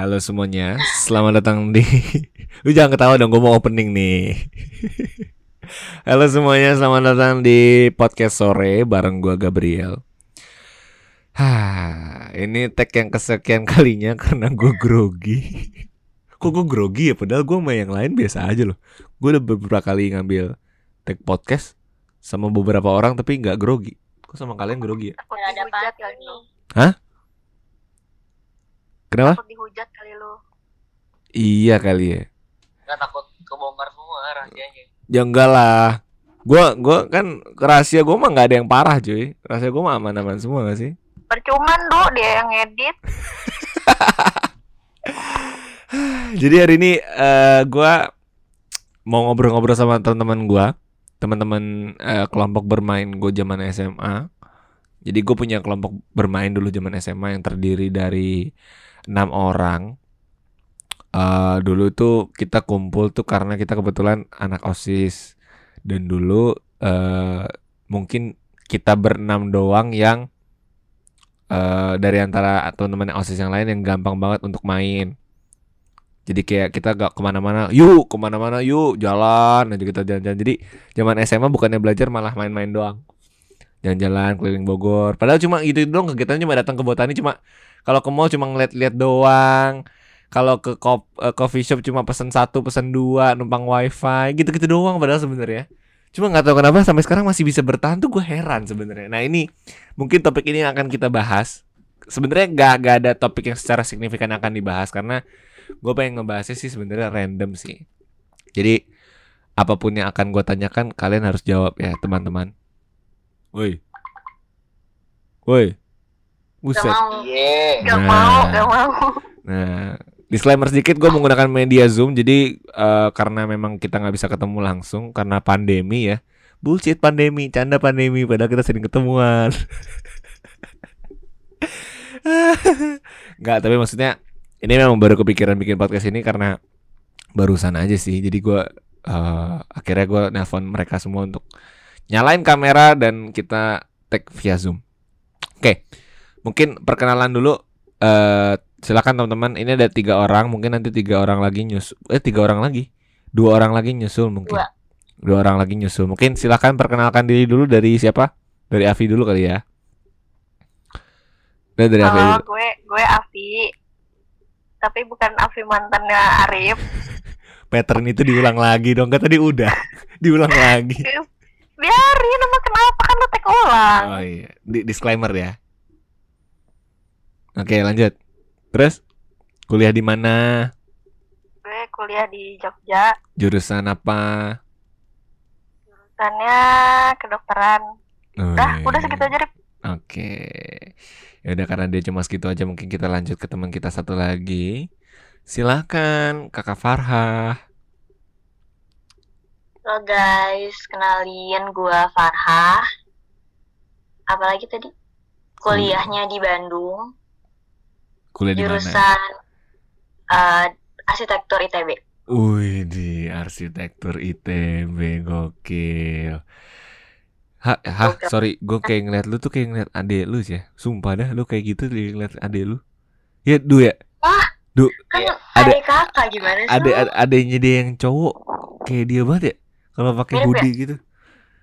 Halo semuanya, selamat datang di Lu jangan ketawa dong, gue mau opening nih Halo semuanya, selamat datang di podcast sore bareng gue Gabriel Hah, ini tag yang kesekian kalinya karena gue grogi Kok gue grogi ya, padahal gue sama yang lain biasa aja loh Gue udah beberapa kali ngambil tag podcast sama beberapa orang tapi nggak grogi Kok sama kalian grogi ya? Hah? Kenapa? Takut dihujat. Iya kali ya Nggak takut kebongkar semua rahasianya. Ya enggak lah. Gua gua kan rahasia gua mah nggak ada yang parah, cuy. Rahasia gua mah aman-aman semua gak sih? Percuman du dia yang edit. Jadi hari ini eh gua mau ngobrol-ngobrol sama teman-teman gua, teman-teman eh, kelompok bermain gue zaman SMA. Jadi gue punya kelompok bermain dulu zaman SMA yang terdiri dari enam orang. Eh dulu tuh kita kumpul tuh karena kita kebetulan anak osis dan dulu eh mungkin kita berenam doang yang eh dari antara teman-teman osis yang lain yang gampang banget untuk main. Jadi kayak kita gak ke mana-mana, yuk ke mana-mana yuk jalan aja kita jalan-jalan. Jadi zaman SMA bukannya belajar malah main-main doang. Jalan-jalan keliling Bogor. Padahal cuma gitu doang kegiatannya cuma datang ke botani cuma kalau ke mall cuma ngeliat-liat doang. Kalau ke kop- eh, coffee shop cuma pesen satu, pesen dua, numpang wifi, gitu-gitu doang padahal sebenarnya. Cuma nggak tahu kenapa sampai sekarang masih bisa bertahan tuh gue heran sebenarnya. Nah ini mungkin topik ini yang akan kita bahas. Sebenarnya nggak nggak ada topik yang secara signifikan akan dibahas karena gue pengen ngebahasnya sih sebenarnya random sih. Jadi apa pun yang akan gue tanyakan kalian harus jawab ya teman-teman. Woi, woi, Gak buset. mau. Iya. Gak Nah. mau, gak mau. Nah, disclaimer sedikit gue menggunakan media Zoom jadi eh, karena memang kita nggak bisa ketemu langsung karena pandemi ya. Bullshit pandemi, canda pandemi padahal kita sering ketemuan. Nggak, tapi maksudnya ini memang baru kepikiran bikin podcast ini karena barusan aja sih. Jadi gue eh, akhirnya gue nelpon mereka semua untuk nyalain kamera dan kita tag via Zoom. Oke, mungkin perkenalan dulu. eh silakan teman-teman. Ini ada tiga orang. Mungkin nanti tiga orang lagi nyusul eh tiga orang lagi. Dua orang lagi nyusul mungkin. Dua. dua orang lagi nyusul. Mungkin silakan perkenalkan diri dulu dari siapa? Dari Avi dulu kali ya. Udah dari Avi dulu. gue gue Avi. Tapi bukan Avi mantannya Arif. pattern itu diulang lagi dong. Kan tadi udah. Diulang lagi. Biarin emang kenapa kan lu tek ulang. oh iya. Di- disclaimer ya. Oke lanjut terus kuliah di mana Gue kuliah di Jogja. jurusan apa Jurusannya kedokteran. Udah, Wih. udah segitu aja Rif. Oke. Ya udah karena dia cuma segitu aja mungkin kita lanjut ke teman kita satu lagi. Silakan Kakak Farha. Halo guys, kenalin gua Farha. Apalagi tadi? Kuliahnya di Bandung, Kuliah di mana? jurusan eh, arsitektur ITB. Wih, di arsitektur ITB gokil. Hah, Gokil. sorry, gue kayak ngeliat lu tuh kayak ngeliat adek lu sih ya. Sumpah dah, lu kayak gitu ngeliat adek lu. Ya, du ya. Kan Iya, ada- adik kakak gimana sih? Adek lu? ade- adeknya dia yang cowok kayak dia banget ya. Kalau pakai Mirip ya? hoodie gitu.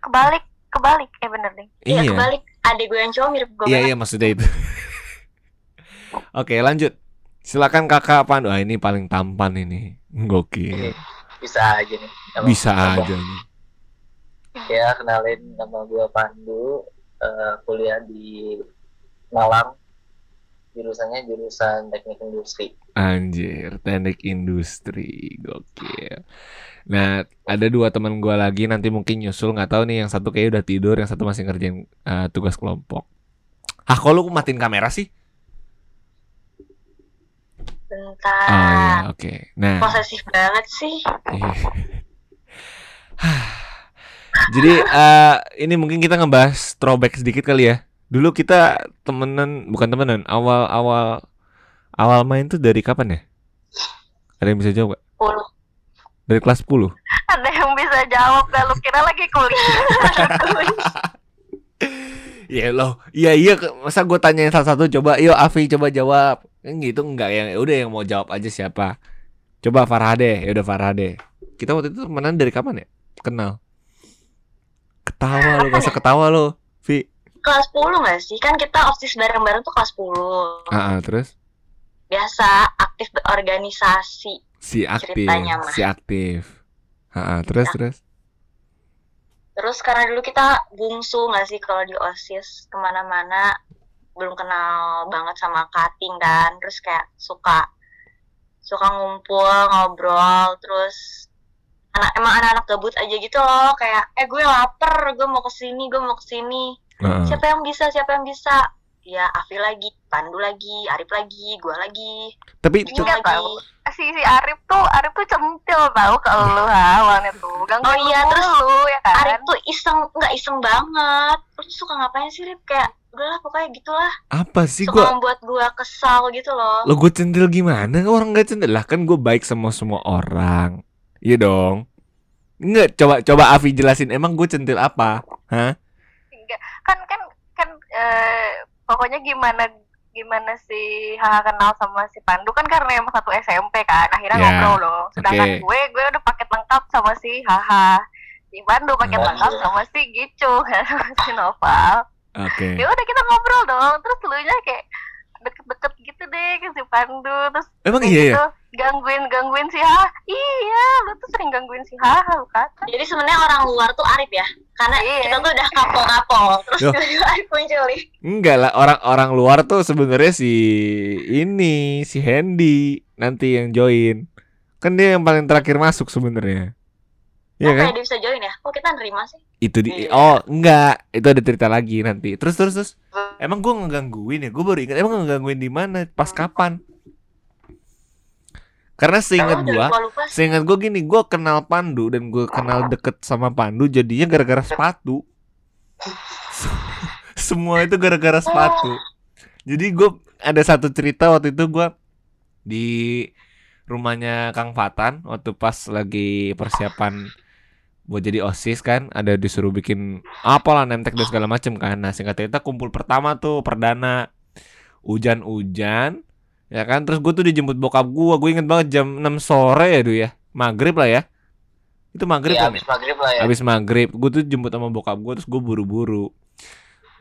Kebalik, kebalik. Eh bener deh. Iya, Iya. kebalik. Adik gue yang cowok mirip gue Iya iya maksudnya itu. Oke lanjut. Silakan kakak Pandu. Ah ini paling tampan ini. Gokil. bisa aja nih Bisa apa. aja nih. ya kenalin nama gua Pandu eh, kuliah di Malang jurusannya jurusan teknik industri Anjir, teknik industri. Gokil. Nah, ada dua teman gua lagi nanti mungkin nyusul nggak tahu nih yang satu kayak udah tidur, yang satu masih ngerjain eh, tugas kelompok. Ah, kok lu matiin kamera sih? Bentar. Oh iya, oke. Nah, Posesif banget sih. Iya. Jadi eh ini mungkin kita ngebahas throwback sedikit kali ya. Dulu kita temenan, bukan temenan, awal-awal awal main tuh dari kapan ya? Ada yang bisa jawab gak? Puluh. Dari kelas 10? Ada yang bisa jawab gak lu kira lagi kuliah. Iya loh, iya iya. Masa gue tanyain satu-satu coba, yuk Avi coba jawab. Kan gitu enggak yang udah yang mau jawab aja siapa. Coba Farhade, ya udah Farhade. Kita waktu itu temenan dari kapan ya? Kenal. Ketawa lu, masa ketawa lu, Vi. Kelas 10 gak sih? Kan kita OSIS bareng-bareng tuh kelas 10. Ah, ah, terus Biasa aktif berorganisasi. si aktif, mah. si aktif. Ah, ah, terus terus. Terus karena dulu kita bungsu gak sih kalau di OSIS ke mana-mana belum kenal banget sama cutting kan. Terus kayak suka suka ngumpul, ngobrol, terus anak emang anak-anak gabut aja gitu loh. Kayak eh gue lapar gue mau ke sini gue mau ke sini ah. siapa yang bisa siapa yang bisa? Ya Afi lagi Pandu lagi Arif lagi gue lagi. Tapi Ingat lagi. Tahu. si si Arif tuh Arif tuh centil tahu ke lu ha, awalnya tuh. Ganggu Oh iya, terus lu ya kan? Arif tuh iseng nggak iseng banget. Terus suka ngapain sih Rip kayak udahlah pokoknya gitulah. Apa sih suka gua membuat gue kesal gitu loh. Lo gue centil gimana? Orang nggak centil lah kan gue baik sama semua orang. Iya dong. Nggak, coba coba Avi jelasin. Emang gue centil apa? Hah? Enggak. kan kan kan eh, pokoknya gimana gimana si Haha kenal sama si Pandu? Kan karena emang satu SMP kan. Akhirnya Ya, ngobrol dong sedangkan oke. gue gue udah paket lengkap sama si Haha. Si Pandu paket Hmm. lengkap sama si Gicu sama si Noval oke. Ya udah kita ngobrol dong. Terus lu nya kayak deket-deket gitu deh ke si Pandu. Terus emang iya ya gitu, gangguin gangguin si Haha. Iya lu tuh sering gangguin si Haha lu kan jadi sebenarnya orang luar tuh Arif ya? Karena Iya. kita tuh udah kapol-kapol terus tiba-tiba Arif muncul enggak lah orang-orang luar tuh sebenarnya si ini si Handy nanti yang join. Kan dia yang paling terakhir masuk sebenarnya. Iya oh, kan? kayak dia bisa join ya? Kok kita nerima sih itu di Iya. oh enggak. Itu ada cerita lagi nanti. Terus terus terus. Emang gue ngegangguin ya? Gue baru ingat emang ngegangguin di mana? Pas kapan? Karena seingat gue seingat gue gini gue kenal Pandu dan gue kenal deket sama Pandu jadinya gara-gara sepatu. Semua itu gara-gara sepatu. Jadi gue ada satu cerita waktu itu gue di rumahnya Kang Fatan waktu pas lagi persiapan buat jadi osis kan ada disuruh bikin apalah nemtek dan segala macem kan nah singkat cerita kumpul pertama tuh perdana hujan-hujan ya kan terus gue tuh dijemput bokap gue gue inget banget jam 6 sore ya dulu ya maghrib lah ya itu maghrib Iya, kan ya? abis maghrib lah ya. Abis maghrib, gue tuh jemput sama bokap gue, terus gue buru-buru.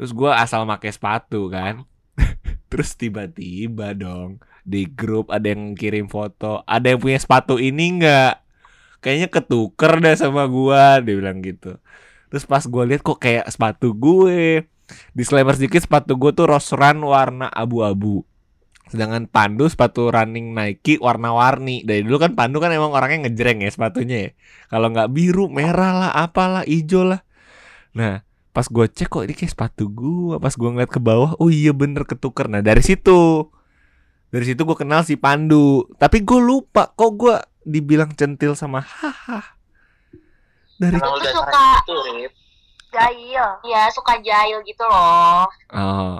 Terus gue asal pakai sepatu kan. terus tiba-tiba dong di grup ada yang kirim foto, ada yang punya sepatu ini nggak? Kayaknya ketuker deh sama gua, dia bilang gitu. Terus pas gue lihat kok kayak sepatu gue. Disclaimer sedikit, sepatu gue tuh Rose Run warna abu-abu. Sedangkan Pandu sepatu running Nike warna-warni. Dari dulu kan Pandu kan emang orangnya ngejreng ya sepatunya ya. Kalau nggak biru, merah lah, apalah, hijau lah. Nah, pas gue cek kok ini kayak sepatu gue. Pas gue ngeliat ke bawah, oh iya bener ketuker. Nah dari situ, dari situ gue kenal si Pandu. Tapi gue lupa kok gue dibilang centil sama haha. Dari Itu udah suka- gitu, jahil ya suka jahil gitu loh oh,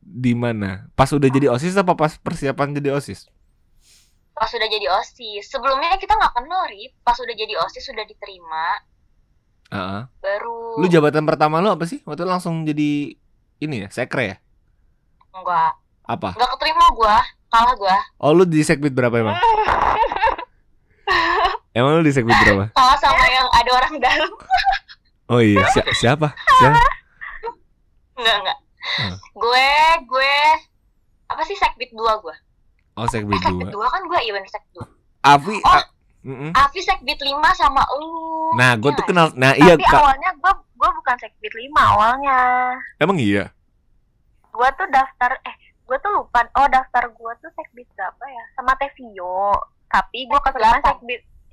di mana? Pas udah jadi osis apa pas persiapan jadi osis? pas udah jadi osis sebelumnya kita nggak kenal Rip pas udah jadi osis sudah diterima Heeh. baru Lu jabatan pertama lu apa sih? Waktu itu langsung jadi ini ya, sekre ya? nggak Apa? nggak keterima gua kalah gua Oh lu di sekbid berapa emang? Emang lu di sekbid berapa? kalah sama yang ada orang dalam Oh iya, si- siapa? Siapa? nggak nggak Hmm. gue gue apa sih sekbid dua gua Oh eh, sekbid sekbid 2 dua kan gue iya bener sekbid dua Avi Oh. a- Mm-mm. Afi sekbid lima sama lu Nah gue Iya tuh kenal Nah iya tapi awalnya gue gue bukan sekbid lima awalnya Emang iya? gue tuh daftar eh gue tuh lupa oh daftar gue tuh sekbid berapa ya sama Tevio tapi gue keterima Delapan.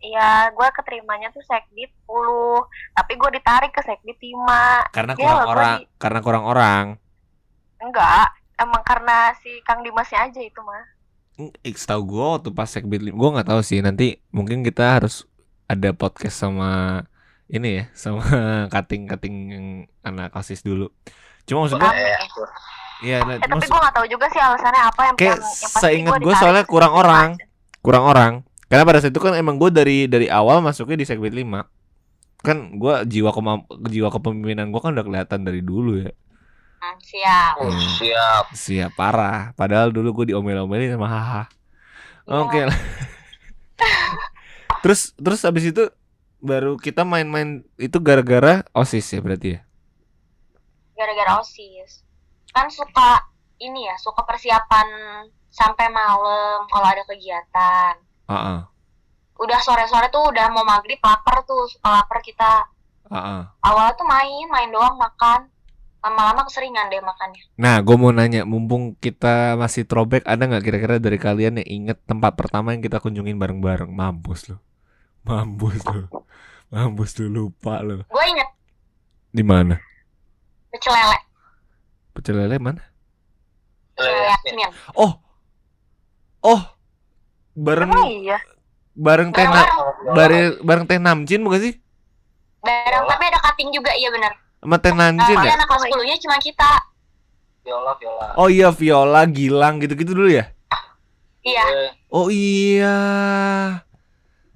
Iya, gue keterimanya tuh sekbid 10 Tapi gue ditarik ke sekbid 5 Karena Iya, kurang gua orang di- Karena kurang orang? Enggak, emang karena si Kang Dimasnya aja itu mah Setahu gue waktu pas sekbid Gue gak tahu sih Nanti mungkin kita harus Ada podcast sama Ini ya Sama cutting-cutting yang Anak osis dulu. Cuma maksud gue Eh, eh. aku- Iya nah, Eh, tapi gue gak tahu juga sih alasannya apa yang Kayak yang, yang pasti seingat gua gue soalnya kurang orang. kurang orang karena pada saat itu kan emang gue dari dari awal masuknya di sekbid 5 kan gue jiwa kemam- jiwa kepemimpinan gue kan udah kelihatan dari dulu ya Hmm, siap. Oh, Hmm. siap. Siap parah. Padahal dulu gue diomel-omelin sama haha. Oke lah. terus terus abis itu baru kita main-main itu gara-gara osis ya berarti ya. Gara-gara OSIS. Kan suka ini ya, suka persiapan sampai malam kalau ada kegiatan. Heeh. Udah sore-sore tuh udah mau maghrib lapar tuh, suka lapar kita. Heeh. Awalnya tuh main, main doang makan. Lama-lama keseringan deh makannya. Nah, gue mau nanya, mumpung kita masih throwback, ada nggak kira-kira dari kalian yang inget tempat pertama yang kita kunjungin bareng-bareng? Mampus lu, mampus lu, mampus lu lupa lu. Gue inget Di mana? pecel lele. Pecel lele mana? Pecel lele Yasmin. Yasmin. Oh, oh, bareng Emang iya. bareng teh na- bareng bareng teh namcin bukan sih? Bareng, tapi ada cutting juga, iya benar. Sama teh Soalnya ya? anak kelas 10-nya cuma kita. Viola, Viola. Oh iya, Viola, Gilang gitu-gitu dulu ya? Iya. Eh, Oh iya,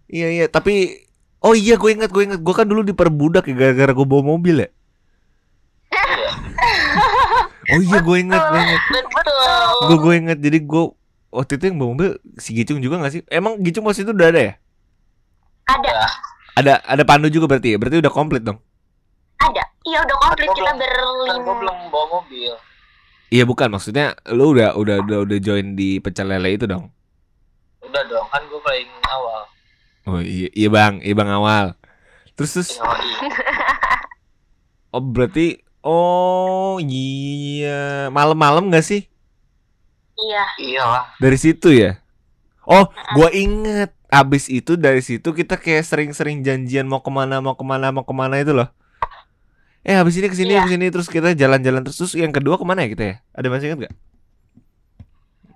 iya iya. Tapi oh iya, gue inget gue inget. Gue kan dulu diperbudak ya gara-gara gue bawa mobil ya. iya. Oh iya, gue inget, gue inget. Betul. Gue gue inget. Jadi gue waktu itu yang bawa mobil si Gicung juga gak sih? Emang Gicung waktu itu udah ada ya? Ada, Ada ada Pandu juga berarti ya? Berarti udah komplit dong? ada. Iya udah komplit Kan kita gua belum- Kan gue berlima. belum bawa mobil. Iya bukan, maksudnya lu udah udah udah udah join di pecel lele itu dong? Udah dong, kan gue paling awal. Oh iya, iya bang, iya bang awal. Terus terus, Oh, iya. oh berarti, oh iya, malam-malam gak sih? Iya. Iyalah. Dari situ ya? Oh, gua inget. Abis itu dari situ kita kayak sering-sering janjian mau ke mana, mau ke mana, mau ke mana itu loh. Eh, habis ini ke sini, Iya. ke sini terus kita jalan-jalan terus. Terus yang kedua ke mana ya kita ya? Ada masih inget gak?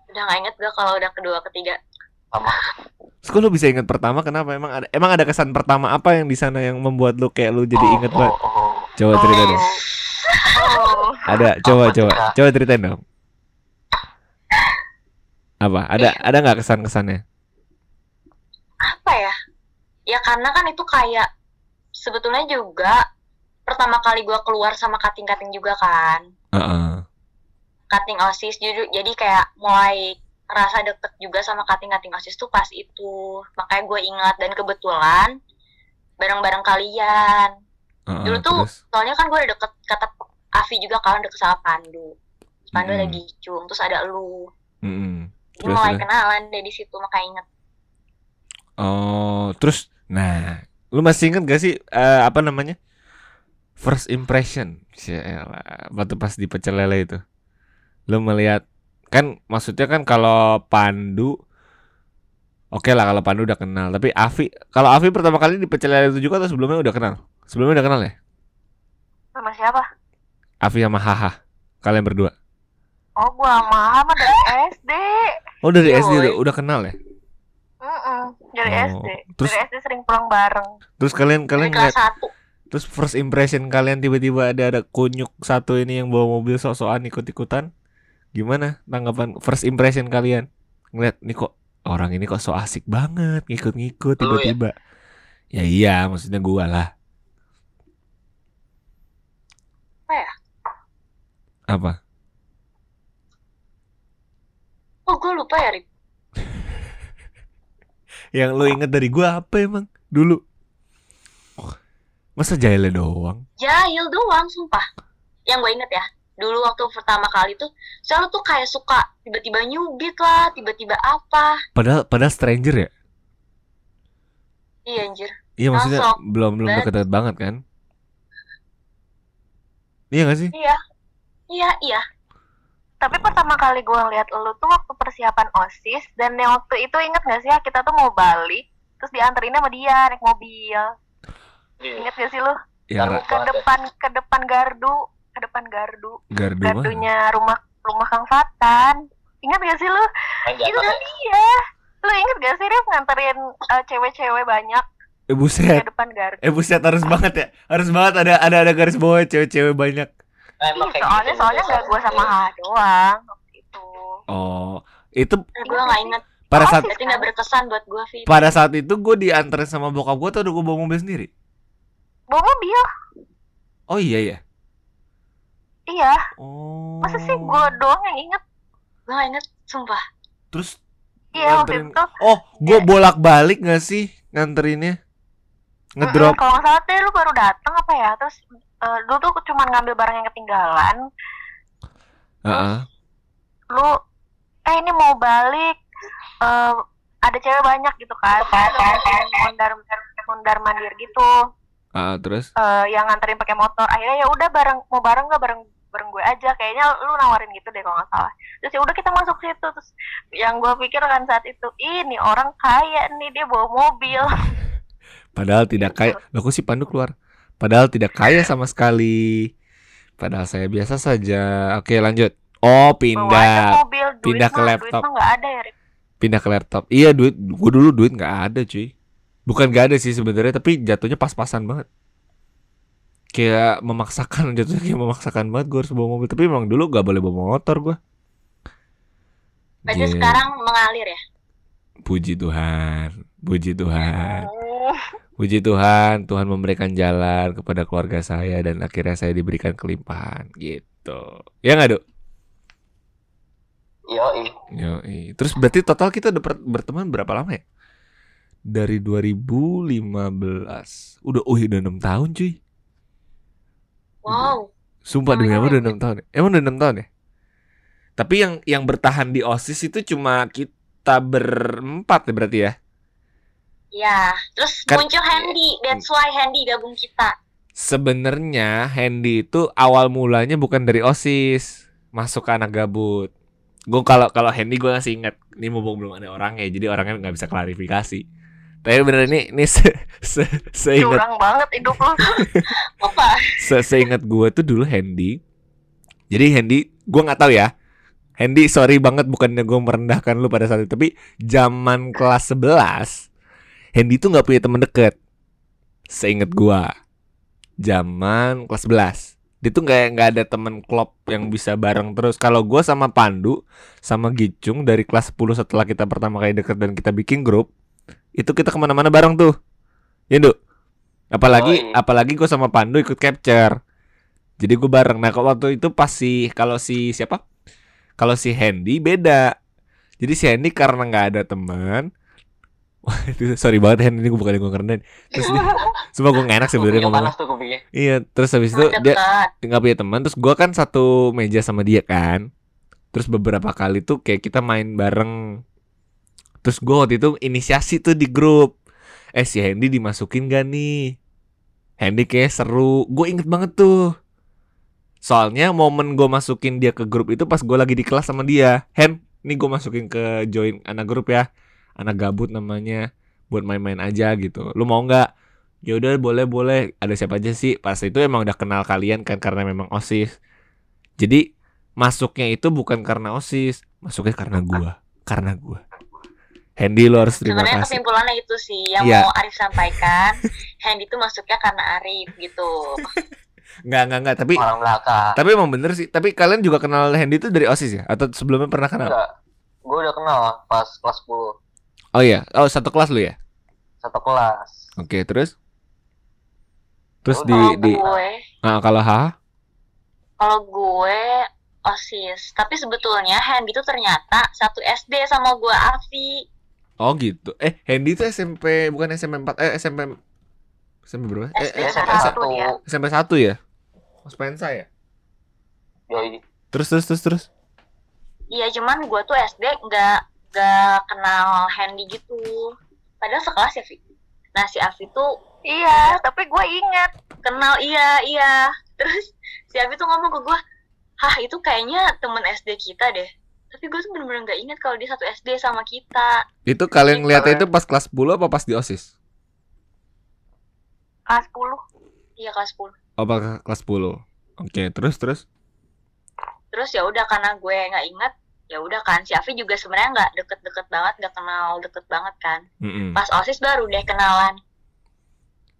Udah gak inget gue kalau udah kedua ketiga. Sama. Terus kok lu bisa inget pertama? Kenapa? Emang ada emang ada kesan pertama apa yang di sana yang membuat lu kayak lu jadi Oh, inget oh, banget? oh. Coba cerita dong. Oh. Ada, coba tuh, coba, coba ceritain dong. Apa? Ada ada nggak kesan-kesannya? Apa ya? Ya karena kan itu kayak sebetulnya juga pertama kali gue keluar sama kating-kating juga kan. Heeh. Kating OSIS jadi, jadi kayak mulai rasa deket juga sama kating-kating OSIS tuh pas itu. Makanya gue ingat dan kebetulan bareng-bareng kalian. heeh, Dulu tuh terus? soalnya kan gue udah deket kata Avi juga kan deket sama Pandu. Pandu ada Mm-mm. Gicung, terus ada lu. Mm-mm. Jadi Terus, mulai kenalan deh di situ makanya inget. Oh, terus nah, lu masih inget gak sih eh, apa namanya? First impression. Sialah, waktu pas di pecel lele itu. Lu melihat kan maksudnya kan kalau Pandu Oke lah kalau Pandu udah kenal, tapi Avi kalau Avi pertama kali di pecel lele itu juga atau sebelumnya udah kenal? Sebelumnya udah kenal ya? Sama siapa? Avi sama Haha. Kalian berdua. Oh, gua sama dari SD. Oh, dari Yoi. SD udah, udah kenal ya? Mm-mm, dari Oh, SD. terus- Dari SD sering pulang bareng. Terus kalian kalian ngeliat 1. Terus first impression kalian tiba-tiba ada ada kunyuk satu ini yang bawa mobil sok-sokan ikut-ikutan. Gimana tanggapan first impression kalian? Ngeliat nih kok orang ini kok so asik banget ngikut-ngikut ya? tiba-tiba. Ya iya, maksudnya gua lah. Apa ya? Apa? Oh gue lupa ya Rip. Yang lu inget dari gua apa emang dulu? Masa jahilnya doang? Jahil doang sumpah. Yang gue inget ya. Dulu waktu pertama kali tuh, selalu tuh kayak suka tiba-tiba nyubit lah, tiba-tiba apa. Padahal padahal stranger ya? Iya anjir. Iya maksudnya Masuk. belum belum deket-deket banget kan? Iya gak sih? Iya. Iya, iya. Tapi pertama kali gua ngeliat lu tuh waktu persiapan OSIS dan yang waktu itu inget gak sih ya kita tuh mau balik terus dianterin sama dia naik mobil. Iya. Ingat gak sih lu? Ya Ke depan ke depan gardu, ke depan gardu. gardu mana? Gardunya rumah rumah Kang Fatan. Ingat gak sih lu? Itu kan dia. Lu inget gak sih Rif nganterin eh, cewek-cewek banyak Eh buset. ke depan gardu? Eh buset harus banget ya Harus banget ada ada ada garis bawah cewek-cewek banyak emang kayak soalnya gitu, soalnya biasa. gak gua sama Ha doang waktu itu. Oh Itu Eh, gue gak inget. pada Oh, saat Berarti gak berkesan buat gue, Vi. pada saat itu gue dianterin sama bokap gue tuh udah gue bawa mobil sendiri Bawa mobil. Oh iya ya iya Oh. masa sih gue doang yang inget gue gak inget sumpah Terus iya waktu itu Oh, gue bolak-balik gak sih nganterinnya? Ngedrop. Kalau nggak salah deh lu baru datang apa ya terus eh, lu tuh cuma ngambil barang yang ketinggalan. Heeh. lu eh ini mau balik. Eh, ada cewek banyak gitu kan. Mondar mondar mandir gitu. Ah, terus? Eh, yang nganterin pakai motor. Akhirnya ya udah bareng mau bareng nggak? Bareng bareng gue aja. Kayaknya lu nawarin gitu deh kalau nggak salah. Terus ya udah kita masuk situ. Terus yang gue pikir kan saat itu ini orang kaya nih dia bawa mobil. Padahal tidak kaya. Loh, kok si Pandu keluar? Padahal tidak kaya sama sekali. Padahal saya biasa saja. Oke, lanjut. Oh, pindah. mobil duit pindah ke mah, laptop. duit mah ada ya. Pindah ke laptop. Iya, duit gue dulu duit nggak ada, cuy. Bukan nggak ada sih sebenarnya, tapi jatuhnya pas-pasan banget. Kayak memaksakan jatuhnya kayak memaksakan banget gue harus bawa mobil. Tapi emang dulu gak boleh bawa motor gue. berarti Iya. sekarang mengalir ya Puji Tuhan, puji Tuhan, Oh, puji Tuhan, Tuhan memberikan jalan kepada keluarga saya dan akhirnya saya diberikan kelimpahan gitu. Ya nggak dok? Yoi. Yoi. Terus berarti total kita udah berteman berapa lama ya? Dari 2015. Udah, oh udah 6 tahun cuy. wow Sumpah demi apa udah 6 tahun ya? Emang udah 6 tahun ya? Tapi yang yang bertahan di OSIS itu cuma kita berempat ya berarti ya? Ya terus Kan- muncul Handy that's why Handy gabung kita Sebenarnya Handy itu awal mulanya bukan dari OSIS, masuk ke anak gabut. Gue kalau kalau Handy gue masih ingat, ini mumpung belum ada orangnya, jadi orangnya nggak bisa klarifikasi. Tapi bener ini ini se, se, seingat curang banget hidup lu apa se, seingat gue tuh dulu Handy. Jadi Handy, gue nggak tahu ya. Handy sorry banget bukannya gue merendahkan lu pada saat itu, tapi zaman kelas 11 Handy tuh nggak punya temen deket. Seingat gue zaman kelas 11 dia tuh nggak nggak ada temen klub yang bisa bareng terus. Kalau gue sama Pandu sama Gicung dari kelas 10 setelah kita pertama kali deket dan kita bikin grup itu kita ke mana-mana bareng tuh. Ya Nduk? apalagi Yoi. apalagi gue sama Pandu ikut capture. Jadi gue bareng. Nah kalau waktu itu pas si kalau si siapa? Kalau si Handy beda. Jadi si Handy karena nggak ada teman itu sorry banget Handy ini gue bukan gue keren terus dia, semua gue gak enak sebenarnya ngomong. Iya, terus habis itu dia nggak punya teman, terus gua kan satu meja sama dia kan. Terus beberapa kali tuh kayak kita main bareng. Terus gua waktu itu inisiasi tuh di grup. Eh si Hendy dimasukin gak nih? Hendy kayak seru. Gue inget banget tuh. Soalnya momen gue masukin dia ke grup itu pas gue lagi di kelas sama dia. Hen, nih gue masukin ke join anak grup ya. Anak gabut namanya. Buat main-main aja gitu. Lu mau nggak? ya udah boleh boleh ada siapa aja sih pas itu emang udah kenal kalian kan karena memang osis jadi masuknya itu bukan karena osis masuknya karena gua karena gua Handy lo harus terima sebenarnya kasih kesimpulannya itu sih yang Iya. mau Arif sampaikan Handy itu masuknya karena Arif gitu nggak nggak nggak tapi Orang belakang. tapi emang bener sih tapi kalian juga kenal Handy itu dari osis ya atau sebelumnya pernah kenal Enggak. Gue udah kenal pas kelas 10. Oh iya oh satu kelas lu ya Satu kelas. oke terus terus Oh, di kalau di gue ah, kalau ha kalau gue osis tapi sebetulnya Handy itu ternyata satu SD sama gue Afi oh gitu eh Handy itu SMP bukan SMP 4 eh SMP SMP berapa eh, SD eh, SMP satu satu. dia. SMP 1 ya Mas Pensa ya Yoi. Terus terus terus terus. iya cuman gue tuh SD nggak nggak kenal Handy gitu. Padahal sekelas ya Vi? Nah si Afi tuh iya tapi gue inget kenal iya iya. Terus si Afi tuh ngomong ke gue hah itu kayaknya temen SD kita deh. Tapi gue tuh bener-bener nggak inget kalau dia satu SD sama kita. Itu kalian Gitu, ngeliatnya itu pas kelas 10 apa pas di OSIS? kelas 10 iya kelas 10 Oh, kelas 10. Oke, terus terus. terus ya udah karena gue nggak inget ya udah kan si Afi juga sebenarnya nggak deket-deket banget nggak kenal deket banget kan Mm-mm. pas osis baru deh kenalan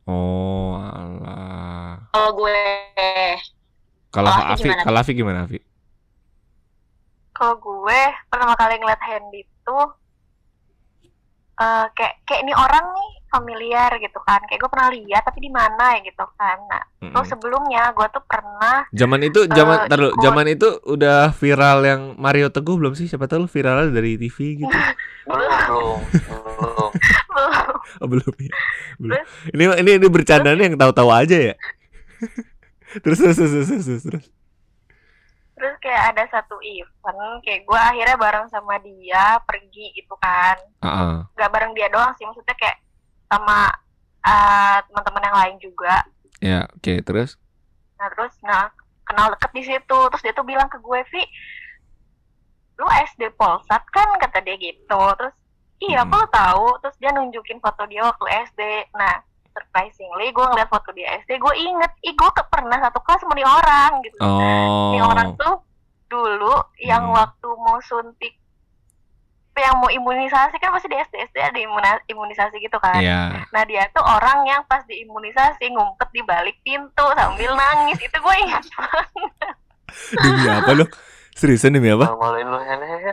Oh, alah. kalau gue Kalau Afi Afi, gimana, kalau Afi gimana Afi? kalau gue pertama kali ngeliat Handy tuh eh kayak kayak ini orang nih familiar gitu kan kayak gue pernah lihat tapi di mana ya gitu kan nah terus sebelumnya gue tuh pernah Zaman itu zaman tar dulu, ikut. zaman itu udah viral yang Mario Teguh belum sih? Siapa tahu lu viralnya dari TV gitu. belum belum belum Oh, belum ya. Belum. Ini ini ini bercandaan yang tahu-tahu aja ya. terus terus terus terus terus. terus. terus kayak ada satu event kayak gue akhirnya bareng sama dia pergi gitu kan Ah, gak bareng dia doang sih maksudnya kayak sama eh, teman-teman yang lain juga ya, oke, terus. nah terus nah kenal deket di situ terus dia tuh bilang ke gue Vi lu SD Polsat kan kata dia gitu terus iya Hmm. lu tahu terus dia nunjukin foto dia waktu SD nah surprisingly gue ngeliat foto dia SD gue inget ih gue pernah satu kelas sama orang gitu Oh. Orang tuh dulu yang Hmm. waktu mau suntik yang mau imunisasi kan pasti di SD SD ada imunisasi gitu kan Iya. Nah dia tuh orang yang pas diimunisasi ngumpet di balik pintu sambil nangis itu gue ingat Demi apa lu? Seriusan demi apa?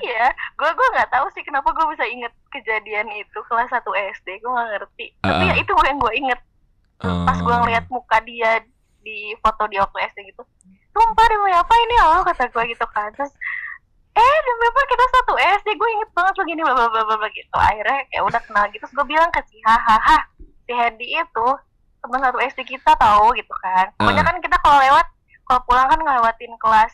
Iya, gue gue nggak tahu sih kenapa gue bisa inget kejadian itu kelas 1 SD, gue nggak ngerti. Tapi Ah. ya itu yang gue inget. Pas gue Oh. ngeliat muka dia di foto dia waktu SD gitu, sumpah demi apa ini Allah kata gue gitu kan. Terus eh apa kita satu SD, gue inget banget begini bla bla bla bla gitu. Akhirnya ya udah kenal gitu, terus gue bilang ke si hahaha si Hendy itu teman satu SD kita tahu gitu kan. Pokoknya Ah. kan kita kalau lewat, kalau pulang kan ngelewatin kelas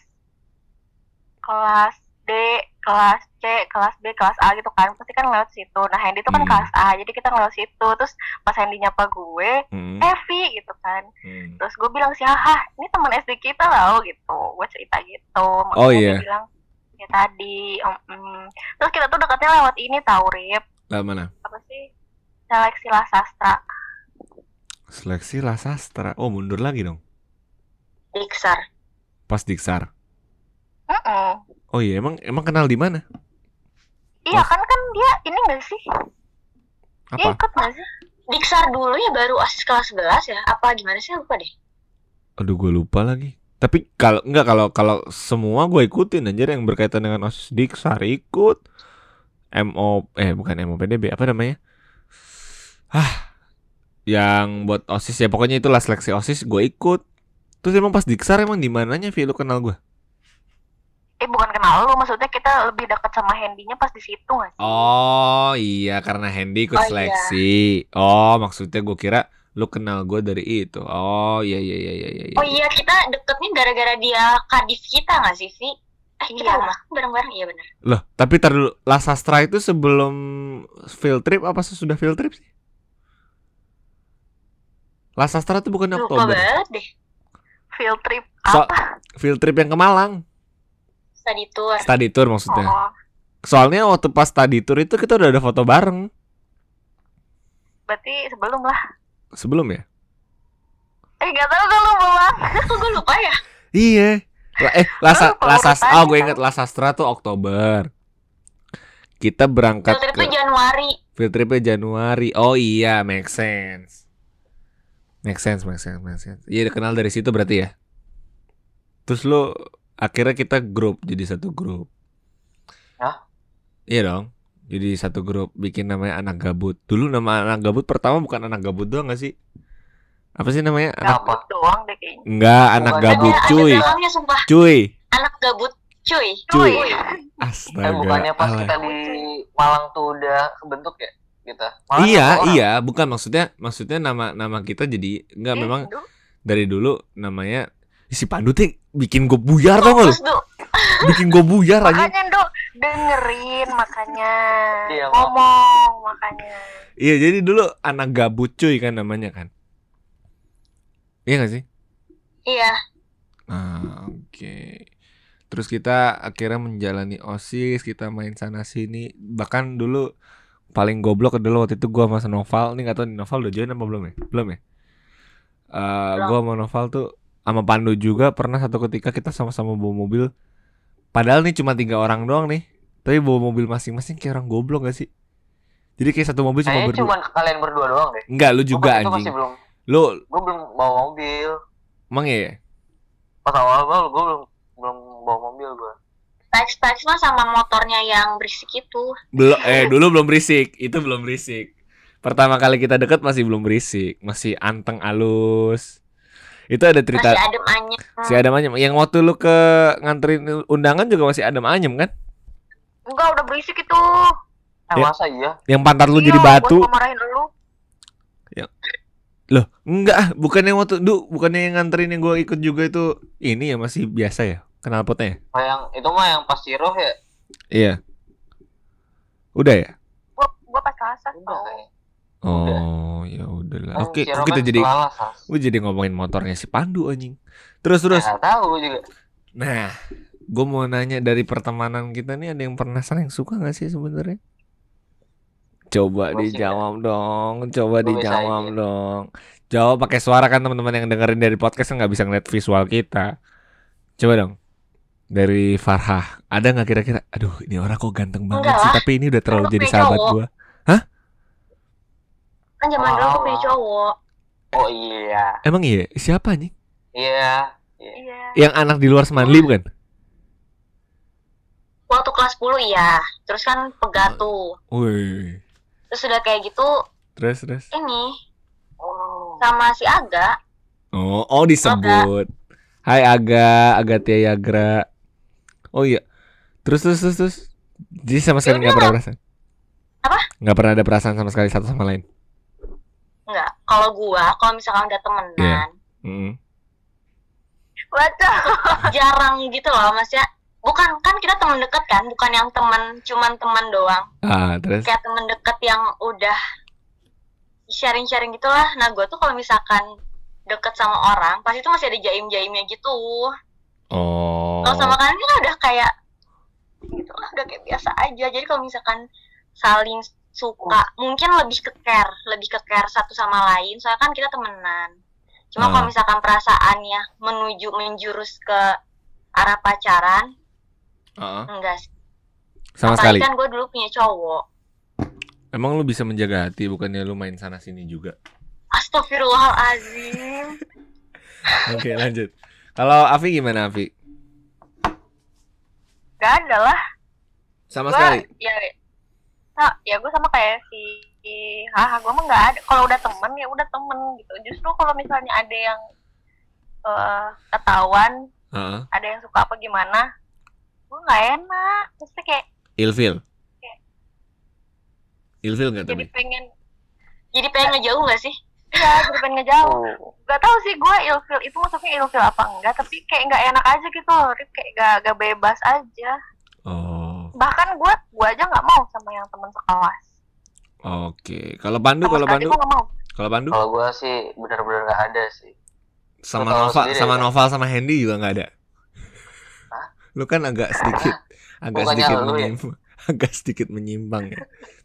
kelas D, kelas C, kelas B, kelas A gitu kan. Pasti kan lewat situ. Nah, Hendy itu kan Hmm. kelas A, jadi kita lewat situ. Terus pas Hendy nyapa gue, Hmm. Evi gitu kan. Hmm. Terus gue bilang sih, ah ini teman SD kita loh gitu. Gue cerita gitu. Makanya Oh, iya. bilang, ya tadi. om, mm. Terus kita tuh dekatnya lewat ini tahu Rip. Lah mana? Apa sih? Seleksi lah sastra. Seleksi lah sastra. Oh, mundur lagi dong. Diksar. Pas Diksar. Mm-mm. Oh iya, emang emang kenal di mana? Iya Oh. kan kan dia ini gak sih? Dia Apa? ikut gak sih? Diksar dulu ya baru OSIS kelas 11 ya. Apa gimana sih lupa deh. Aduh, gue lupa lagi. Tapi kalau enggak kalau kalau semua gue ikutin anjir yang berkaitan dengan OSIS Diksar ikut. MO eh bukan MOPDB, apa namanya? Ah, yang buat OSIS ya pokoknya itulah seleksi OSIS gue ikut. Terus emang pas Diksar emang di mananya Vi lu kenal gue? Eh bukan kenal lu, maksudnya kita lebih dekat sama Hendy-nya pas di situ gak sih? Oh iya karena Hendy ikut Oh, iya. seleksi. Oh maksudnya gue kira lu kenal gue dari itu. Oh iya iya iya iya iya. Oh iya kita deketnya gara-gara dia kadif kita nggak sih Vi? Eh kita Iya. rumah bareng-bareng iya benar. Loh, tapi tar dulu, La Sastra itu sebelum field trip apa sesudah field trip sih? La Sastra itu bukan Lupa Oktober. banget deh. Field trip So- apa? Field trip yang ke Malang. Study tour. Study tour maksudnya. Oh, Soalnya waktu pas study tour itu kita udah ada foto bareng. berarti sebelum lah. Sebelum ya? Eh gak tau gue lupa banget. Kok gue lupa ya? Iya. La- eh, La, Sa- lupa La Sas- urutannya, oh gue kan? inget La Sastra tuh Oktober. Kita berangkat Field trip ke Januari. field tripnya Januari. Oh iya, make sense. Make sense, make sense, make sense. Iya, kenal dari situ berarti ya. Terus lu akhirnya kita grup jadi satu grup. Hah? Iya dong. Jadi satu grup bikin namanya anak gabut. Dulu nama anak gabut pertama bukan anak gabut doang gak sih? Apa sih namanya? Anak? Gabut doang deh kayaknya. enggak, anak Bukan. gabut ada, cuy. ada sumpah. Cuy. Anak gabut cuy. Cuy. Eh Astaga. bukannya pas alay. kita di Malang tuh udah kebentuk ya kita. Malang Iya, iya, bukan maksudnya maksudnya nama nama kita jadi enggak Ih, memang Duh, dari dulu namanya si Pandu tuh bikin gue buyar tau gak lu? Fokus, Du. Bikin gue buyar aja. Makanya dengerin makanya. Iya, Ngomong makanya. Iya, jadi dulu anak gabut cuy kan namanya kan. Iya gak sih? Iya. Ah, oke. Terus kita akhirnya menjalani OSIS, kita main sana sini. Bahkan dulu paling goblok adalah waktu itu gua sama Noval. Nih gak tau nih Noval udah join apa belum ya? Belum ya? Eh, Belum. gua sama Noval tuh sama Pandu juga pernah satu ketika kita sama-sama bawa mobil. Padahal nih cuma tiga orang doang nih. Tapi bawa mobil masing-masing kayak orang goblok gak sih? Jadi kayak satu mobil cuma Kayaknya berdua. cuma kalian berdua doang deh. Enggak, lu Gua juga itu anjing. masih belum, Lu gue belum bawa mobil. emang ya? Pas awal-awal gue belum belum bawa mobil gue. Teks-teks mah sama motornya yang berisik itu. Belum eh dulu belum berisik, itu belum berisik. Pertama kali kita deket masih belum berisik, masih anteng alus. Itu ada cerita Masih adem anyem. si Adam Anyem. Yang waktu lu ke nganterin undangan juga masih Adam Anyem kan? Enggak, udah berisik itu. Eh, Ya. masa iya? Yang pantat lu Iya, jadi batu. Gua marahin lu. Loh, enggak ah, bukannya waktu du, bukannya yang nganterin yang gua ikut juga itu ini ya masih biasa ya knalpotnya. ya? Oh, yang itu mah yang pas Ciroh ya? Iya. Udah ya? Gua, gua pas kasar Udah tau. Oh, ya udahlah. Oke, kok kita jadi gue jadi ngomongin motornya si Pandu anjing. Terus terus. Ya, nggak tahu juga. Nah, gue mau nanya dari pertemanan kita nih ada yang pernah saling suka gak sih sebenarnya? Coba Gua sih dijawab dong, coba bisa dijawab aja. dong. Jawab pakai suara kan teman-teman yang dengerin dari podcast kan nggak bisa ngeliat visual kita. Coba dong. Dari Farhah, ada nggak kira-kira? Aduh, ini orang kok ganteng banget Enggak sih, lah. tapi ini udah terlalu Kan jadi sahabat cowok. gua. Kan zaman dulu aku punya Oh. cowok. Oh iya. Emang iya? Siapa nih? Iya. Iya. Yang anak di luar Semanli bukan? Waktu kelas 10 iya. Terus kan pegatu. Wih. Terus udah kayak gitu Terus terus. ini Oh. sama si Aga. Oh, oh disebut. Hai Aga, Agatia Yagra. Oh iya. Terus terus terus terus. Jadi sama sekali nggak pernah perasaan. Apa? Nggak pernah ada perasaan sama sekali satu sama lain. Enggak. Kalau gua, kalau misalkan udah temenan, Iya. Mm. Baca. jarang gitu loh Mas ya. Bukan kan kita teman deket kan, bukan yang teman cuman teman doang. Ah, terus. Kayak teman deket yang udah sharing-sharing gitulah. Nah, gua tuh kalau misalkan deket sama orang, pasti tuh masih ada jaim-jaimnya gitu. Oh. Kalau sama kalian kan udah kayak gitu lah, udah kayak biasa aja. Jadi kalau misalkan saling suka, mungkin lebih ke care, lebih ke care satu sama lain. Soalnya kan kita temenan. Cuma Ah. kalau misalkan perasaannya menuju menjurus ke arah pacaran, Ah, enggak sih. sama Apalagi sekali. kan gue dulu punya cowok. Emang lu bisa menjaga hati bukannya lu main sana sini juga? Astagfirullahalazim. Oke, lanjut. Kalau Avi gimana Avi? Gak ada lah. Sama Gua, sekali. Ya, nah, ya gue sama kayak si Haha, gue mah nggak ada. Kalau udah temen ya udah temen gitu. Justru kalau misalnya ada yang eh ketahuan, Heeh. ada yang suka apa gimana, gue nggak enak. Mesti kayak Ilfil. Ilfil nggak jadi tapi? pengen, Jadi pengen ngejauh gak sih? ya jadi pengen ngejauh. Gak tahu sih gue ilfil itu maksudnya ilfil apa enggak, tapi kayak nggak enak aja gitu loh, kayak gak, gak bebas aja. Bahkan gue, gue aja nggak mau sama yang temen sekelas. oke. Kalau Pandu, kalau Pandu, gue kalau Pandu Kalau gua sih benar-benar nggak ada sih. sama Nova, sendiri sama ya? Noval sama Hendy juga nggak ada. Hah? Lu kan agak sedikit, agak Bukannya sedikit lu ya? menyimpang, agak sedikit menyimpang ya.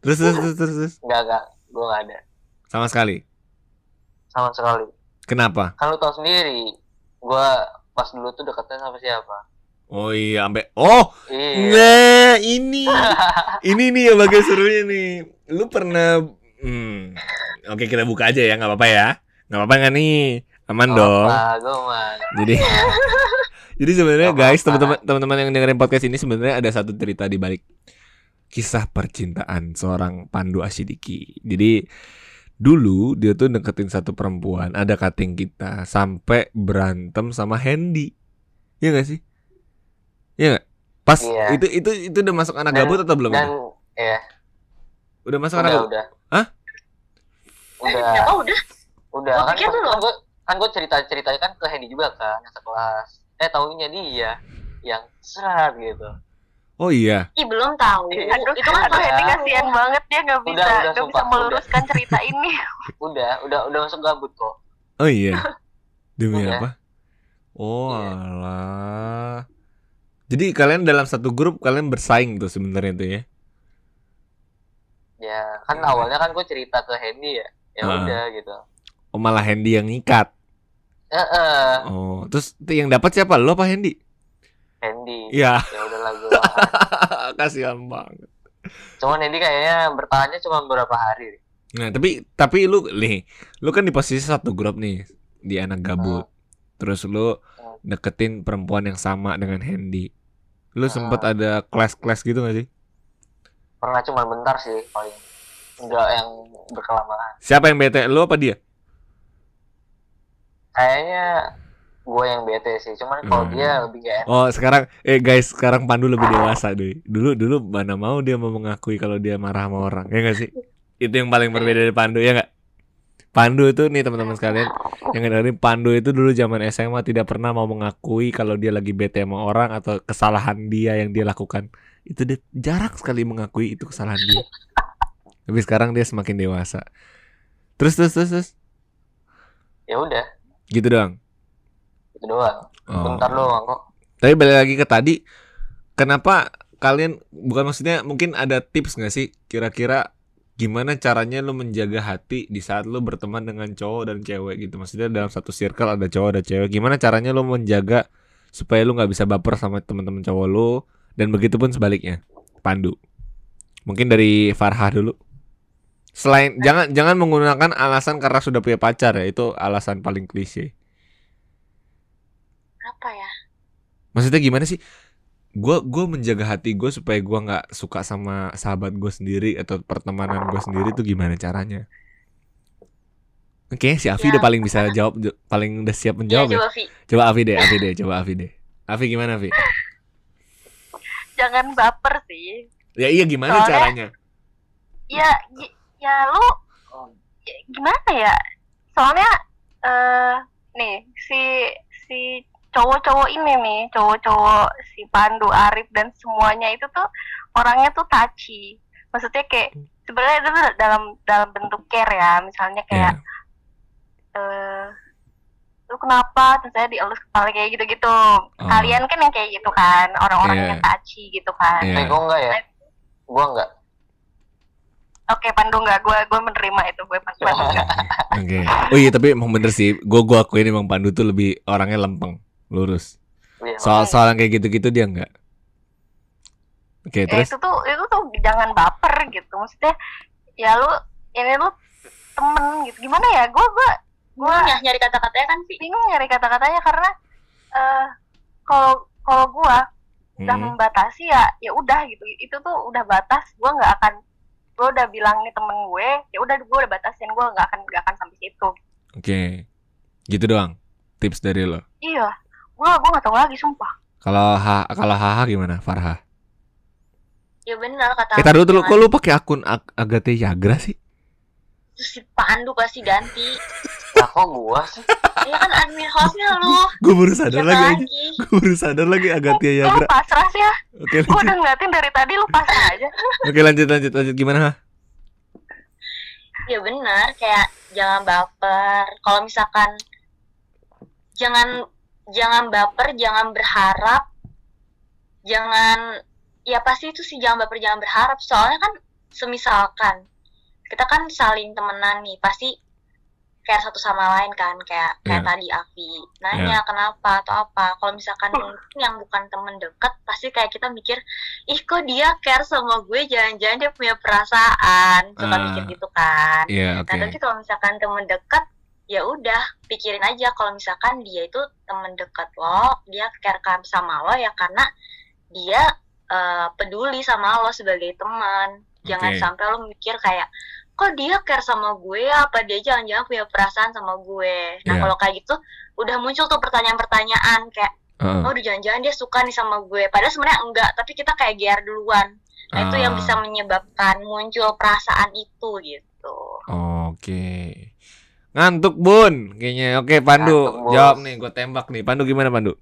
Terus terus terus terus, terus. Nggak nggak. Gua nggak ada sama sekali. sama sekali. Kenapa? Kan lu tahu sendiri. Gua pas dulu tuh deketnya sama siapa? Oh iya, sampai oh, Iya. nah ini ini nih ya bagian serunya nih. Lu pernah hmm. Oke, kita buka aja ya, nggak apa-apa ya. Nggak apa-apa nggak nih? Aman dong. Apa? Jadi Jadi sebenarnya guys, teman-teman teman-teman yang dengerin podcast ini sebenarnya ada satu cerita di balik kisah percintaan seorang Pandu Asidiki. Jadi dulu dia tuh deketin satu perempuan, ada kating kita sampai berantem sama Hendy. Iya gak sih? Iya gak? Pas Iya. itu itu itu udah masuk anak Dan- gabut atau belum? Dan ya Udah masuk anak udah gabut? udah. Hah? Udah. Kenapa udah? Udah Gua kan pikir belum. kan gua kan cerita ceritanya kan ke Hendy juga kan yang sekelas. Eh tahunya dia yang serat gitu. Oh iya. Ih, belum tahu. Aduh, itu kan aduh Hendy kasihan banget dia nggak bisa udah, nggak bisa sumpah, meluruskan cerita ini. Udah, udah udah masuk gabut kok. Oh iya. Demi Udah. apa? Oh Iya. alah. Jadi kalian dalam satu grup kalian bersaing tuh sebenarnya tuh ya. Ya, kan awalnya kan gue cerita ke Hendy ya. Ya Ah. udah gitu. Oh malah Hendy yang ngikat. Eh, eh, Oh, terus yang dapat siapa? Lo apa Hendy? Hendy. Iya. Ya udahlah gue. Kasihan banget. Cuman Hendy kayaknya bertahannya cuma beberapa hari. Nah, tapi tapi lu nih, lu kan di posisi satu grup nih di anak gabut. Terus lu deketin perempuan yang sama dengan Hendy. Lu Ah. sempet ada kelas-kelas gitu gak sih? Pernah cuma bentar sih paling. Enggak yang berkelamaan. Siapa yang bete? Lu apa dia? Kayaknya gue yang bete sih. Cuman kalau Hmm. dia lebih gak enak. Oh sekarang eh guys sekarang Pandu lebih dewasa deh. Dulu dulu mana mau dia mau mengakui kalau dia marah sama orang ya nggak sih? Itu yang paling berbeda dari Pandu ya nggak? Pandu itu nih teman-teman sekalian yang dengerin Pandu itu dulu zaman SMA tidak pernah mau mengakui kalau dia lagi bete sama orang atau kesalahan dia yang dia lakukan. Itu dia jarang sekali mengakui itu kesalahan dia. Tapi sekarang dia semakin dewasa. Terus terus terus, terus. Ya udah, gitu doang. itu doang. Oh. Bentar doang kok. Tapi balik lagi ke tadi, kenapa kalian bukan maksudnya mungkin ada tips nggak sih kira-kira gimana caranya lu menjaga hati di saat lu berteman dengan cowok dan cewek gitu. Maksudnya dalam satu circle ada cowok ada cewek. Gimana caranya lu menjaga supaya lu nggak bisa baper sama teman-teman cowok lu dan begitu pun sebaliknya. Pandu. Mungkin dari Farha dulu. Selain jangan jangan menggunakan alasan karena sudah punya pacar ya, itu alasan paling klise. Apa ya? Maksudnya gimana sih? Gue gue menjaga hati gue supaya gue nggak suka sama sahabat gue sendiri atau pertemanan gue sendiri tuh gimana caranya? Oke, si Avi Ya, udah paling bisa jawab, paling udah siap menjawab ya. coba Vi. Coba Avi deh, Avi deh, coba Avi deh. Avi gimana Avi? Jangan baper sih. Ya iya gimana Soalnya- caranya? Ya ya lu ya, gimana ya? Soalnya eh nih si si cowok-cowok ini nih, cowok-cowok si Pandu, Arif dan semuanya itu tuh orangnya tuh touchy. Maksudnya kayak sebenarnya itu tuh dalam dalam bentuk care ya, misalnya Ya, kayak eh lu kenapa terus saya dielus kepala kayak gitu-gitu kalian kan yang kayak gitu kan orang-orang Oh. Iya. yang touchy gitu kan Iya. Tapi gue enggak ya. Gue enggak. oke Pandu nggak gue gue menerima itu gue Pandu nggak Oke. Oh iya tapi emang bener sih, gue gue akuin emang Pandu tuh lebih orangnya lempeng, lurus. Iya, Soal soal yang kayak gitu-gitu dia enggak. Oke, ya, terus itu tuh itu tuh jangan baper gitu maksudnya ya lu ini lu temen gitu gimana ya gue gue gue nyari kata-katanya kan Vi. bingung nyari kata-katanya karena eh kalau kalau gue udah Hmm, membatasi ya ya udah gitu itu tuh udah batas gue nggak akan gue udah bilang nih temen gue ya udah gue udah batasin gue nggak akan nggak akan sampai situ Oke. Gitu doang. Tips dari lo. iya gue gue nggak tahu lagi sumpah Kalau ha kalau Haha gimana? Farha. Ya benar kata Eh, taruh dulu, jangan- kok lu pakai akun Ag Agate Yagra sih? Terus si Pandu pasti ganti. Lah kok gue sih? Iya kan admin hostnya lu. Gue baru sadar Siapa lagi aja. lagi? Gue baru sadar lagi Agate lu Yagra. pasrah sih ya Oke, gue lanjut. udah ngeliatin dari tadi lu pasrah aja Oke, lanjut lanjut lanjut gimana? Ha? Ya benar kayak jangan baper. Kalau misalkan jangan jangan baper, jangan berharap. Jangan ya pasti itu sih jangan baper, jangan berharap. Soalnya kan semisalkan kita kan saling temenan nih, pasti kayak satu sama lain kan kayak kayak Iya. tadi Avi nanya kenapa atau apa kalau misalkan mungkin yang bukan temen deket pasti kayak kita mikir ih kok dia care sama gue jangan-jangan dia punya perasaan suka Ah. mikir gitu kan Iya, oke. nah tapi kalau misalkan temen deket ya udah pikirin aja kalau misalkan dia itu temen deket lo dia care kan sama lo ya karena dia eh, peduli sama lo sebagai teman jangan Oke. sampai lo mikir kayak kok dia care sama gue apa dia jangan-jangan punya perasaan sama gue nah Iya. kalau kayak gitu udah muncul tuh pertanyaan-pertanyaan kayak Heeh. oh jangan-jangan dia suka nih sama gue padahal sebenarnya enggak tapi kita kayak GR duluan nah itu yang Ah. bisa menyebabkan muncul perasaan itu gitu Oke. Ngantuk, Bun. Kayaknya. Oke, Pandu. Ngantuk. Jawab nih, gue tembak nih. Pandu gimana, Pandu?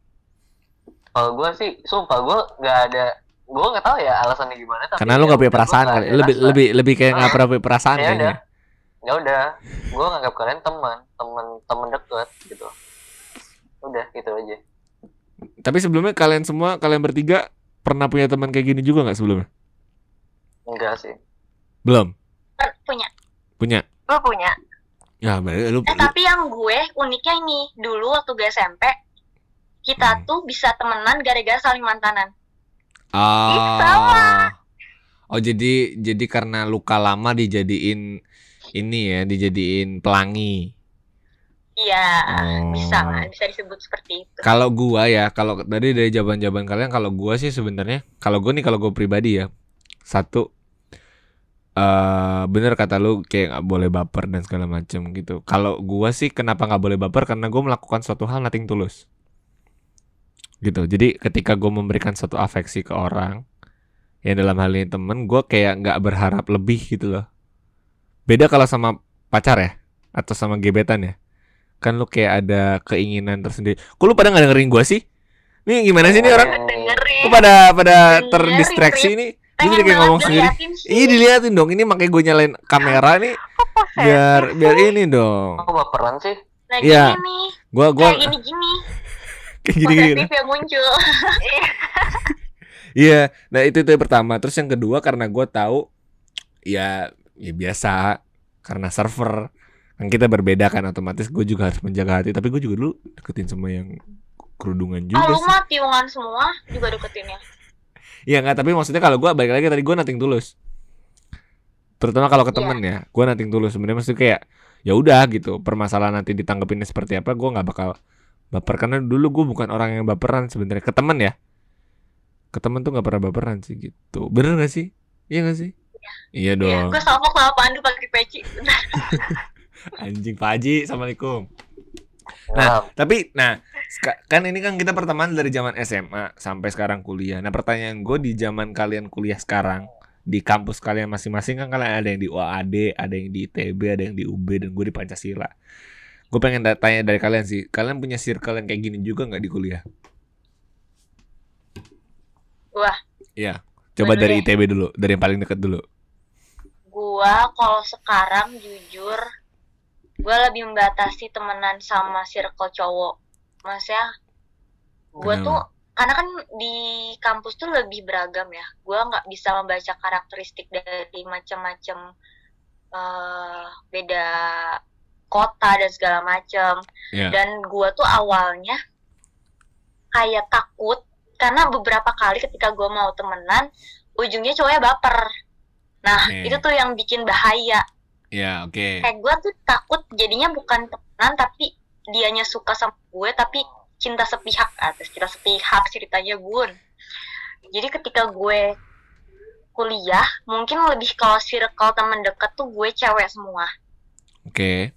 Kalau gue sih, sumpah gue nggak ada, gue nggak tahu ya alasannya gimana. Tapi Karena lu ya gak punya udah, gua perasaan nggak kali. Lebih rasa. lebih lebih kayak nggak Ah. pernah punya perasaan Ya kayaknya. ya udah, gue nganggap kalian teman, teman, teman deket gitu. Udah gitu aja. Tapi sebelumnya kalian semua, kalian bertiga pernah punya teman kayak gini juga nggak sebelumnya? Enggak sih. Belum. Punya Punya. lu punya Ya, berarti lu. eh tapi yang gue uniknya ini dulu waktu gue SMP kita Hmm. tuh bisa temenan gara-gara saling mantanan Ah. sama. Oh, jadi jadi karena luka lama dijadiin ini ya, dijadiin pelangi. iya Oh. bisa bisa disebut seperti itu Kalau gua ya, kalau tadi dari jawaban-jawaban kalian, kalau gua sih sebenarnya, kalau gua nih, kalau gua pribadi ya, satu, eh bener kata lu kayak nggak boleh baper dan segala macem gitu. Kalau gua sih kenapa nggak boleh baper karena gue melakukan suatu hal nothing tulus. Gitu. Jadi ketika gue memberikan suatu afeksi ke orang, ya dalam hal ini temen, gue kayak nggak berharap lebih gitu loh. Beda kalau sama pacar ya, atau sama gebetan ya. Kan lu kayak ada keinginan tersendiri. Kok lu pada nggak dengerin gua sih? Nih gimana sih ini orang? dengerin Kok pada pada Dengerin, terdistraksi nih? Jadi kayak banget ngomong sendiri. Iya diliatin dong. Ini makanya gue nyalain kamera nih biar sih? biar ini dong. Kok baperan sih? Nah Iya. gini nih, Gua gua kayak gini-gini, kayak gini gini. posesif yang muncul. Iya. Nah itu itu yang pertama. Terus yang kedua karena gue tahu ya ya biasa karena server kan kita berbeda kan otomatis gue juga harus menjaga hati. Tapi gue juga dulu deketin sama yang kerudungan Ah juga lu sih. mah tiungan semua juga deketinnya. Iya nggak tapi maksudnya kalau gue balik lagi tadi gue nating tulus. Terutama kalau ke Iya. temen ya, gue nating tulus. Sebenarnya maksudnya kayak ya udah gitu. Permasalahan nanti ditanggepinnya seperti apa, gue nggak bakal baper karena dulu gue bukan orang yang baperan sebenarnya ke temen ya. Ke temen tuh nggak pernah baperan sih gitu. Bener gak sih? Iya gak sih? Iya Iya, dong. gue salpok sama Pandu pakai peci. Anjing Pak Haji, assalamualaikum. Nah, tapi nah kan ini kan kita pertemanan dari zaman SMA sampai sekarang kuliah. Nah, pertanyaan gue di zaman kalian kuliah sekarang di kampus kalian masing-masing kan kalian ada yang di UAD, ada yang di ITB, ada yang di UB dan gue di Pancasila. Gue pengen tanya dari kalian sih, kalian punya circle yang kayak gini juga nggak di kuliah? Wah. Iya. Coba dari deh. ITB dulu, dari yang paling deket dulu. Gua kalau sekarang jujur gue lebih membatasi temenan sama circle cowok. Maksudnya gue tuh karena kan di kampus tuh lebih beragam ya. Gue nggak bisa membaca karakteristik dari macam-macam eh beda kota dan segala macam. Iya. Dan gue tuh awalnya kayak takut karena beberapa kali ketika gue mau temenan ujungnya cowoknya baper. Nah Oke. itu tuh yang bikin bahaya Iya, oke. kayak gue tuh takut jadinya bukan temenan tapi dianya suka sama gue tapi cinta sepihak atas cinta sepihak ceritanya bun jadi ketika gue kuliah mungkin lebih kalau circle temen deket tuh gue cewek semua Oke.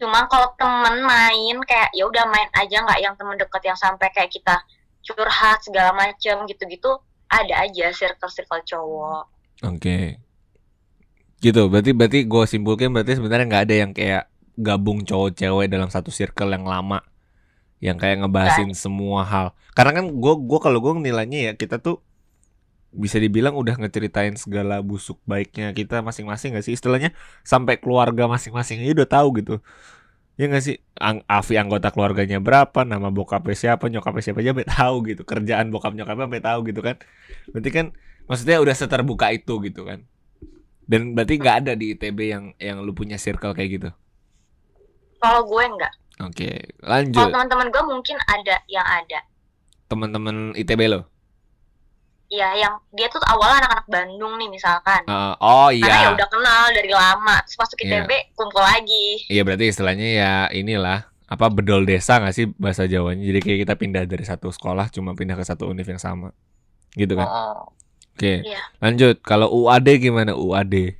cuma kalau temen main kayak ya udah main aja nggak yang temen deket yang sampai kayak kita curhat segala macem gitu-gitu ada aja circle-circle cowok Oke. Gitu, berarti berarti gue simpulkan berarti sebenarnya nggak ada yang kayak gabung cowok cewek dalam satu circle yang lama yang kayak ngebahasin semua hal. Karena kan gue gua kalau gue nilainya ya kita tuh bisa dibilang udah ngeceritain segala busuk baiknya kita masing-masing gak sih? Istilahnya sampai keluarga masing-masing aja udah tahu gitu. Ya gak sih? Ang Afi anggota keluarganya berapa nama bokapnya siapa nyokapnya siapa aja sampai tahu gitu. Kerjaan bokap nyokapnya sampai tahu gitu kan. Berarti kan maksudnya udah seterbuka itu gitu kan dan berarti nggak ada di ITB yang yang lu punya circle kayak gitu? Kalau gue enggak oke kalau lanjut teman-teman gue mungkin ada yang ada. Teman-teman ITB lo? Iya, yang dia tuh awalnya anak-anak Bandung nih misalkan. Uh, oh Karena ya iya udah kenal dari lama, terus masuk Iya. ITB kumpul lagi. iya berarti istilahnya ya inilah apa bedol desa nggak sih bahasa Jawanya? Jadi kayak kita pindah dari satu sekolah cuma pindah ke satu univ yang sama. Gitu kan? Heeh. Oke Iya. lanjut kalau UAD gimana UAD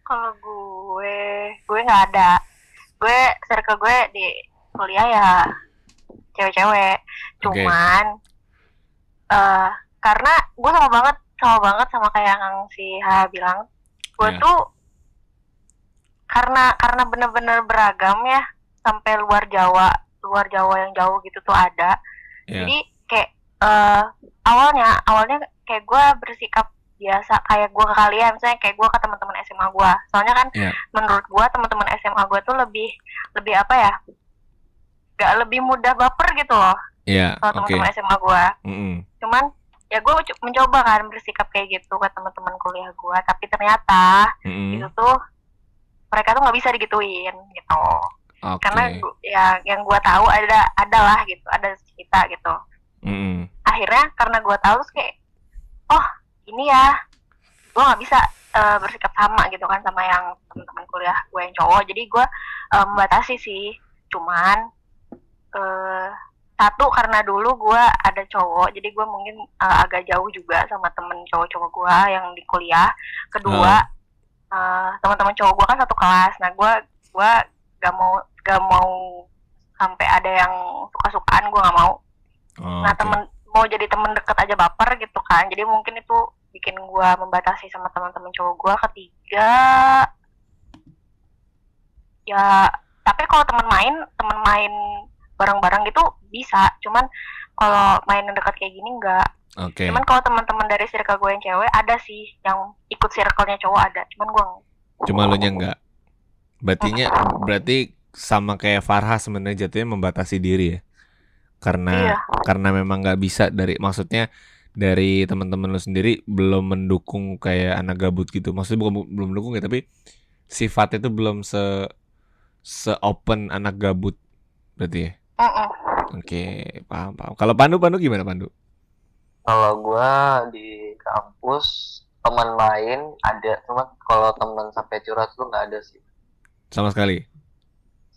Kalau gue, gue nggak ada. Gue circle gue di kuliah ya cewek-cewek. Cuman eh karena gue sama banget sama banget sama kayak yang si Ha bilang. Gue Iya. tuh karena karena bener-bener beragam ya sampai luar Jawa, luar Jawa yang jauh gitu tuh ada. ya Jadi eh awalnya awalnya kayak gue bersikap biasa kayak gue ke kalian misalnya kayak gue ke teman-teman SMA gue soalnya kan Iya. menurut gue teman-teman SMA gue tuh lebih lebih apa ya gak lebih mudah baper gitu loh. Ya kalau teman-teman SMA gue Mm-mm. cuman ya gue mencoba kan bersikap kayak gitu ke teman-teman kuliah gue tapi ternyata Mm-mm. itu tuh mereka tuh nggak bisa digituin gitu. Oke. Karena ya yang gue tahu ada adalah gitu ada cerita gitu Mm-mm. akhirnya karena gue tahu terus kayak oh ini ya gue nggak bisa eh, bersikap sama gitu kan sama yang teman-teman kuliah gue yang cowok. Jadi gue eh, membatasi sih. Cuman eh satu karena dulu gue ada cowok jadi gue mungkin uh, agak jauh juga sama temen cowok-cowok gue yang di kuliah. Kedua uh, teman-teman cowok gue kan satu kelas. Nah gue gue gak mau gak mau sampai ada yang suka-sukaan gue gak mau Oh, nah oke. temen mau jadi temen deket aja baper gitu kan jadi mungkin itu bikin gue membatasi sama teman-teman cowok gue ketiga ya tapi kalau temen main temen main bareng-bareng gitu bisa cuman kalau main yang dekat kayak gini enggak Oke. cuman kalau teman-teman dari circle gue yang cewek ada sih yang ikut circle-nya cowok ada cuman gue Cuma lu nya enggak. Berartinya berarti sama kayak Farha sebenarnya jatuhnya membatasi diri ya. Karena iya karena memang nggak bisa dari maksudnya dari teman-teman lu sendiri belum mendukung kayak anak gabut gitu. Maksudnya bukan belum mendukung ya, tapi sifatnya itu belum se se open anak gabut berarti ya. Mm-mm. Oke, paham paham. Kalau Pandu Pandu gimana Pandu? Kalau gua di kampus teman main ada, cuman kalau teman sampai curhat tuh nggak ada sih Sama sekali.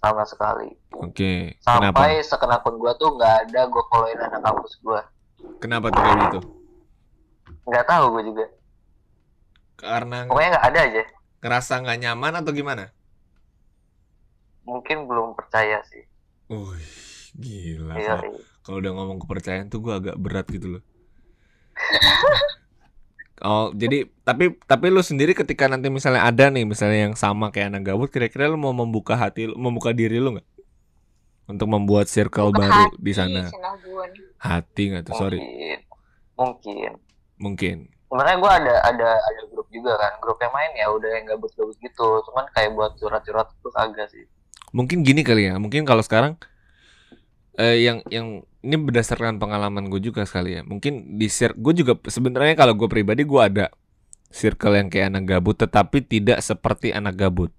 Sama sekali. Oke. Kenapa? Sampai second akun gua tuh nggak ada gua followin anak kampus gua. Kenapa tuh kayak gitu? Nggak tahu gua juga. Karena Pokoknya nggak ada aja. ngerasa nggak nyaman atau gimana? Mungkin belum percaya sih. Wih, gila. Iya, Kalau- iya. Kalau udah ngomong kepercayaan tuh gue agak berat gitu loh. Oh, jadi tapi tapi lu sendiri ketika nanti misalnya ada nih misalnya yang sama kayak anak gabut, kira-kira lu mau membuka hati, lu- membuka diri lu nggak? Untuk membuat circle Buka baru hati, di sana. Hati nggak tuh? Sorry, Mungkin. Mungkin. mungkin. Sebenarnya gua ada ada ada grup juga kan. Grup yang main ya udah yang gabut-gabut gitu. Cuman kayak buat curhat-curhat tuh kagak sih. Mungkin gini kali ya. Mungkin kalau sekarang eh, yang yang ini berdasarkan pengalaman gue juga sekali ya. Mungkin di circle gue juga sebenarnya kalau gue pribadi gue ada circle yang kayak anak gabut tetapi tidak seperti anak gabut.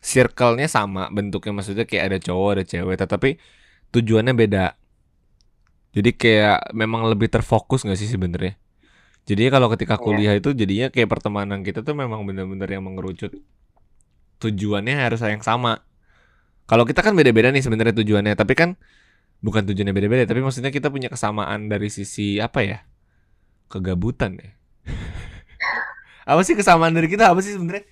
Circle-nya sama bentuknya maksudnya kayak ada cowok ada cewek tetapi tujuannya beda. Jadi kayak memang lebih terfokus gak sih sebenarnya? Jadinya kalau ketika Iya. kuliah itu jadinya kayak pertemanan kita tuh memang benar-benar yang mengerucut tujuannya harus yang sama. Kalau kita kan beda-beda nih sebenarnya tujuannya, tapi kan bukan tujuannya beda-beda, tapi maksudnya kita punya kesamaan dari sisi apa ya? Kegabutan ya. apa sih kesamaan dari kita apa sih sebenarnya?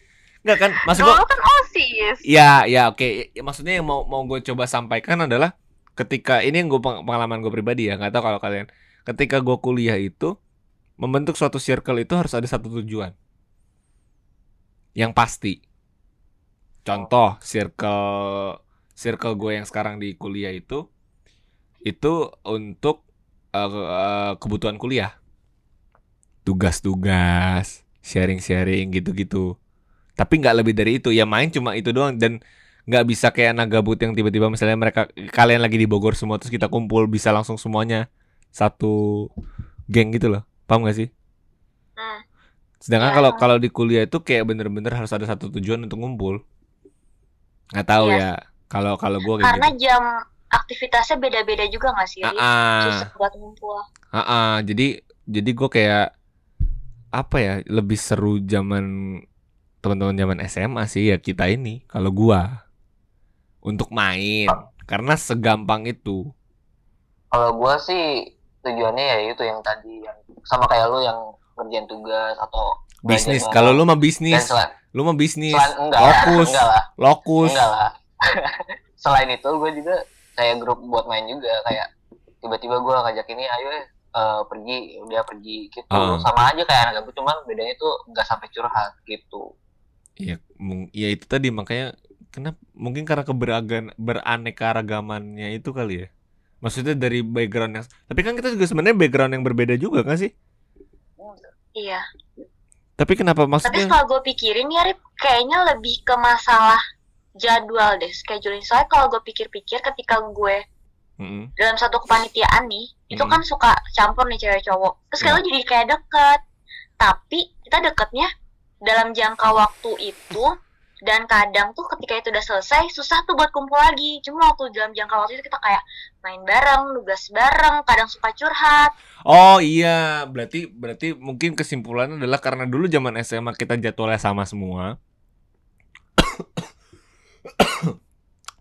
Enggak kan? Maksud gua kan osis Ya, ya oke. Ya, Maksudnya yang mau mau gue coba sampaikan adalah ketika ini yang gue pengalaman gue pribadi ya, nggak tahu kalau kalian. Ketika gue kuliah itu membentuk suatu circle itu harus ada satu tujuan yang pasti. Contoh circle circle gue yang sekarang di kuliah itu itu untuk eh, kebutuhan kuliah, tugas-tugas, sharing-sharing gitu-gitu. Tapi nggak lebih dari itu. Ya main cuma itu doang. Dan nggak bisa kayak anak gabut yang tiba-tiba misalnya mereka kalian lagi di Bogor semua terus kita kumpul bisa langsung semuanya. Satu geng gitu loh. Paham gak sih? Hmm. sedangkan Iya. kalau kalau di kuliah itu kayak bener-bener harus ada satu tujuan untuk ngumpul. Nggak tahu Iya. ya kalau kalau gue Karena gitu. jam aktivitasnya beda-beda juga nggak sih? Ah, ah. Susah buat ngumpul. Ah, ah. jadi jadi gue kayak apa ya lebih seru zaman teman-teman zaman SMA sih ya kita ini kalau gua. Untuk main. Karena segampang itu. Kalau gua sih tujuannya ya itu yang tadi yang sama kayak lu yang ngerjain tugas atau bisnis. kalau lu mah bisnis. Lu mah bisnis. lokus. Enggak lah. Lokus. Enggak lah selain itu gue juga kayak grup buat main juga kayak tiba-tiba gue ngajak ini ayo eh, pergi. Udah pergi gitu. Ah. sama aja kayak anak gabut cuman bedanya tuh nggak sampai curhat gitu. Ya mung- ya itu tadi makanya kenapa mungkin karena keberagaman beraneka itu kali ya. Maksudnya dari background yang tapi kan kita juga sebenarnya background yang berbeda juga kan sih? Iya. tapi kenapa Tapi maksudnya setelah gue pikirin ya, Rip, kayaknya lebih ke masalah jadwal deh, scheduling. Soalnya kalau gue pikir-pikir ketika gue Mm-mm. dalam satu kepanitiaan nih, itu Hmm. kan suka campur nih cewek cowok. Terus Ya. kalau jadi kayak deket. Tapi kita deketnya dalam jangka waktu itu dan kadang tuh ketika itu udah selesai susah tuh buat kumpul lagi. Cuma waktu dalam jangka waktu itu kita kayak main bareng, nugas bareng, kadang suka curhat. Oh iya, berarti berarti mungkin kesimpulannya adalah karena dulu zaman SMA kita jadwalnya sama semua.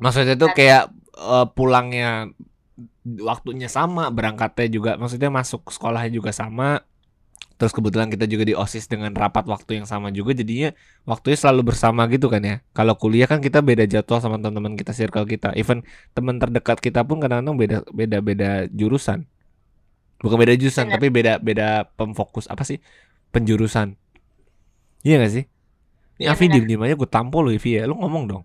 Maksudnya tuh kayak eh, pulangnya waktunya sama, berangkatnya juga maksudnya masuk sekolahnya juga sama. Terus kebetulan kita juga di OSIS dengan rapat waktu yang sama juga jadinya waktunya selalu bersama gitu kan ya. Kalau kuliah kan kita beda jadwal sama teman-teman kita circle kita. Even teman terdekat kita pun kadang-kadang beda beda beda jurusan. Bukan beda jurusan Bener. tapi beda beda pemfokus apa sih? Penjurusan. Iya gak sih? Ini Iya, Avi bener. diem diem aja gue tampol loh Ivi ya. Lu ngomong dong.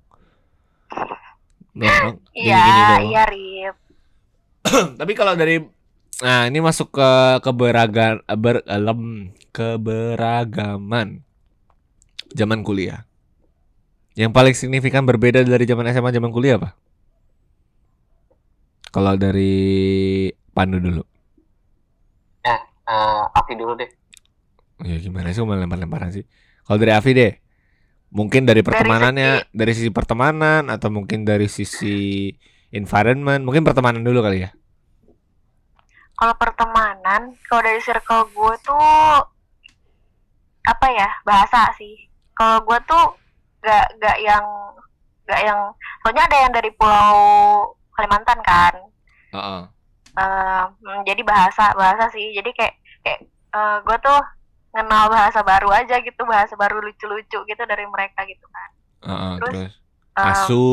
Dong, Iya, gini-gini doang. iya Rip. Tapi kalau dari nah ini masuk ke keberagaman ber, elem, keberagaman zaman kuliah. Yang paling signifikan berbeda dari zaman SMA zaman kuliah apa? Kalau dari Pandu dulu. Eh, Afi dulu deh. Ya gimana sih malah lempar-lemparan sih. Kalau dari Avi deh. Mungkin dari pertemanannya, dari sisi pertemanan atau mungkin dari sisi environment, mungkin pertemanan dulu kali ya. Kalau pertemanan, kalau dari circle gue tuh apa ya bahasa sih. Kalau gue tuh gak gak yang gak yang soalnya ada yang dari Pulau Kalimantan kan. Heeh. Eh, hmm, jadi bahasa bahasa sih. Jadi kayak kayak gue tuh kenal bahasa baru aja gitu, bahasa baru lucu-lucu gitu dari mereka gitu kan. Heeh, Terus, terus Eh, asu,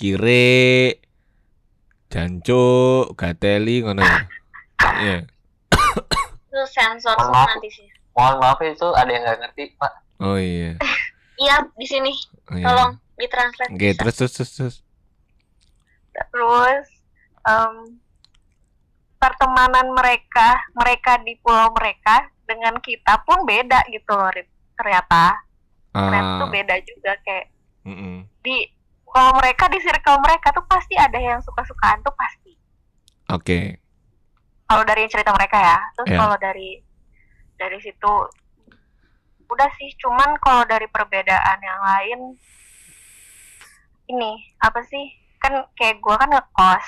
kire, janco, gateli ngono ya. Iya. Itu sensor semua nanti sih. Mohon maaf ya, itu ada yang nggak ngerti, Pak. Oh iya. Iya, di sini. Oh, iya. Tolong ditranslate. Oke, bisa. terus terus terus terus. terus em, pertemanan mereka mereka di pulau mereka dengan kita pun beda gitu loh Rip. ternyata ternyata Ah, tuh beda juga kayak mm-mm. di kalau mereka di circle mereka tuh pasti ada yang suka-sukaan tuh pasti Oke. kalau dari cerita mereka ya terus Iya. kalau dari dari situ udah sih cuman kalau dari perbedaan yang lain ini apa sih kan kayak gua kan ngekos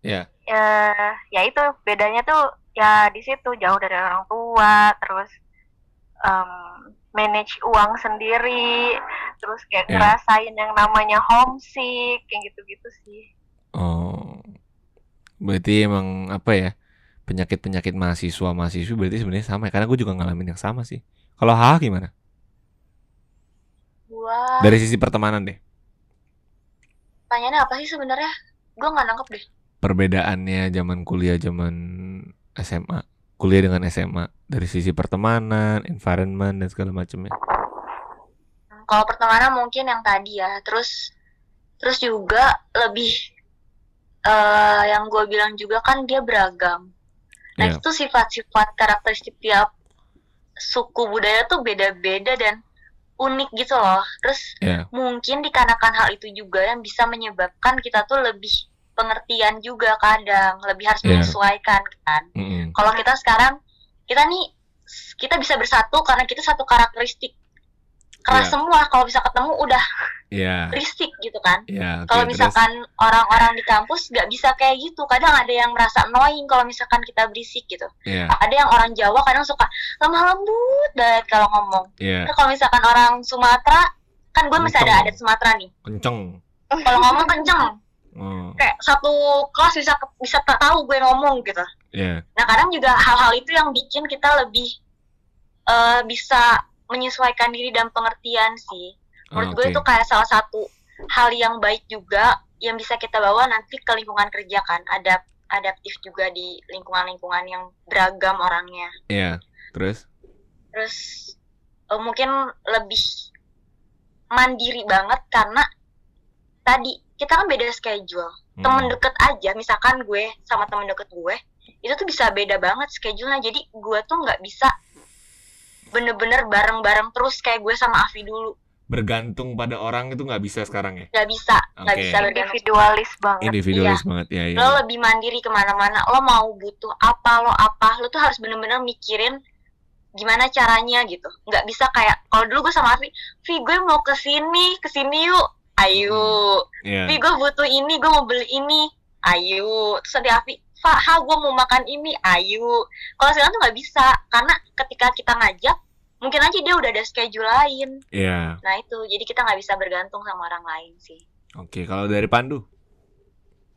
Iya. eh ya itu bedanya tuh ya di situ jauh dari orang tua terus em, manage uang sendiri terus kayak Iya. ngerasain yang namanya homesick kayak gitu-gitu sih Oh. Berarti emang apa ya? Penyakit-penyakit mahasiswa mahasiswi berarti sebenarnya sama ya? Karena gue juga ngalamin yang sama sih. Kalau Haha gimana? Gua Dari sisi pertemanan deh. pertanyaannya apa sih sebenarnya? Gua nggak nangkep deh. Perbedaannya zaman kuliah zaman SMA. Kuliah dengan SMA dari sisi pertemanan, environment dan segala macamnya. Kalau pertemanan mungkin yang tadi ya. Terus terus juga lebih eh yang gue bilang juga kan dia beragam. Nah Iya. itu sifat-sifat karakteristik tiap suku budaya tuh beda-beda dan unik gitu loh. Terus Iya. mungkin dikarenakan hal itu juga yang bisa menyebabkan kita tuh lebih pengertian juga kadang lebih harus Iya. menyesuaikan kan. Mm-mm. Kalau kita sekarang kita nih kita bisa bersatu karena kita satu karakteristik keras Iya. semua kalau bisa ketemu udah Iya. risik gitu kan Iya, oke, kalau misalkan orang-orang di kampus nggak bisa kayak gitu kadang ada yang merasa annoying kalau misalkan kita berisik gitu Iya, ada yang orang Jawa kadang suka lemah lembut banget kalau ngomong iya. Terus kalau misalkan orang Sumatera kan gue masih ada adat Sumatera nih Kenceng. kalau ngomong kenceng Oh, kayak satu kelas bisa bisa tak tahu gue ngomong gitu iya. Nah kadang juga hal-hal itu yang bikin kita lebih eh, bisa menyesuaikan diri dan pengertian sih. Menurut gue Oke. itu kayak salah satu hal yang baik juga yang bisa kita bawa nanti ke lingkungan kerja kan. Adap adaptif juga di lingkungan-lingkungan yang beragam orangnya. Iya. Terus? Terus eh, mungkin lebih mandiri banget karena tadi kita kan beda schedule Hmm. temen deket aja misalkan gue sama temen deket gue itu tuh bisa beda banget schedule-nya jadi gue tuh nggak bisa bener-bener bareng-bareng terus kayak gue sama Avi dulu Bergantung pada orang itu nggak bisa sekarang ya? nggak bisa nggak Oke. bisa individualis banget Individualis banget ya. iya. lo lebih mandiri ke mana-mana lo mau butuh apa lo apa lo tuh harus bener-bener mikirin gimana caranya gitu nggak bisa kayak kalau dulu gue sama Avi Vi gue mau ke sini ke sini yuk ayo Iya. Vi gue butuh ini gue mau beli ini. Ayo terus ada Avi Fa, ha gue mau makan ini ayo kalau sekarang tuh nggak bisa karena ketika kita ngajak mungkin aja dia udah ada schedule lain. Iya. nah itu. Jadi kita nggak bisa bergantung sama orang lain sih. Oke, kalau dari Pandu?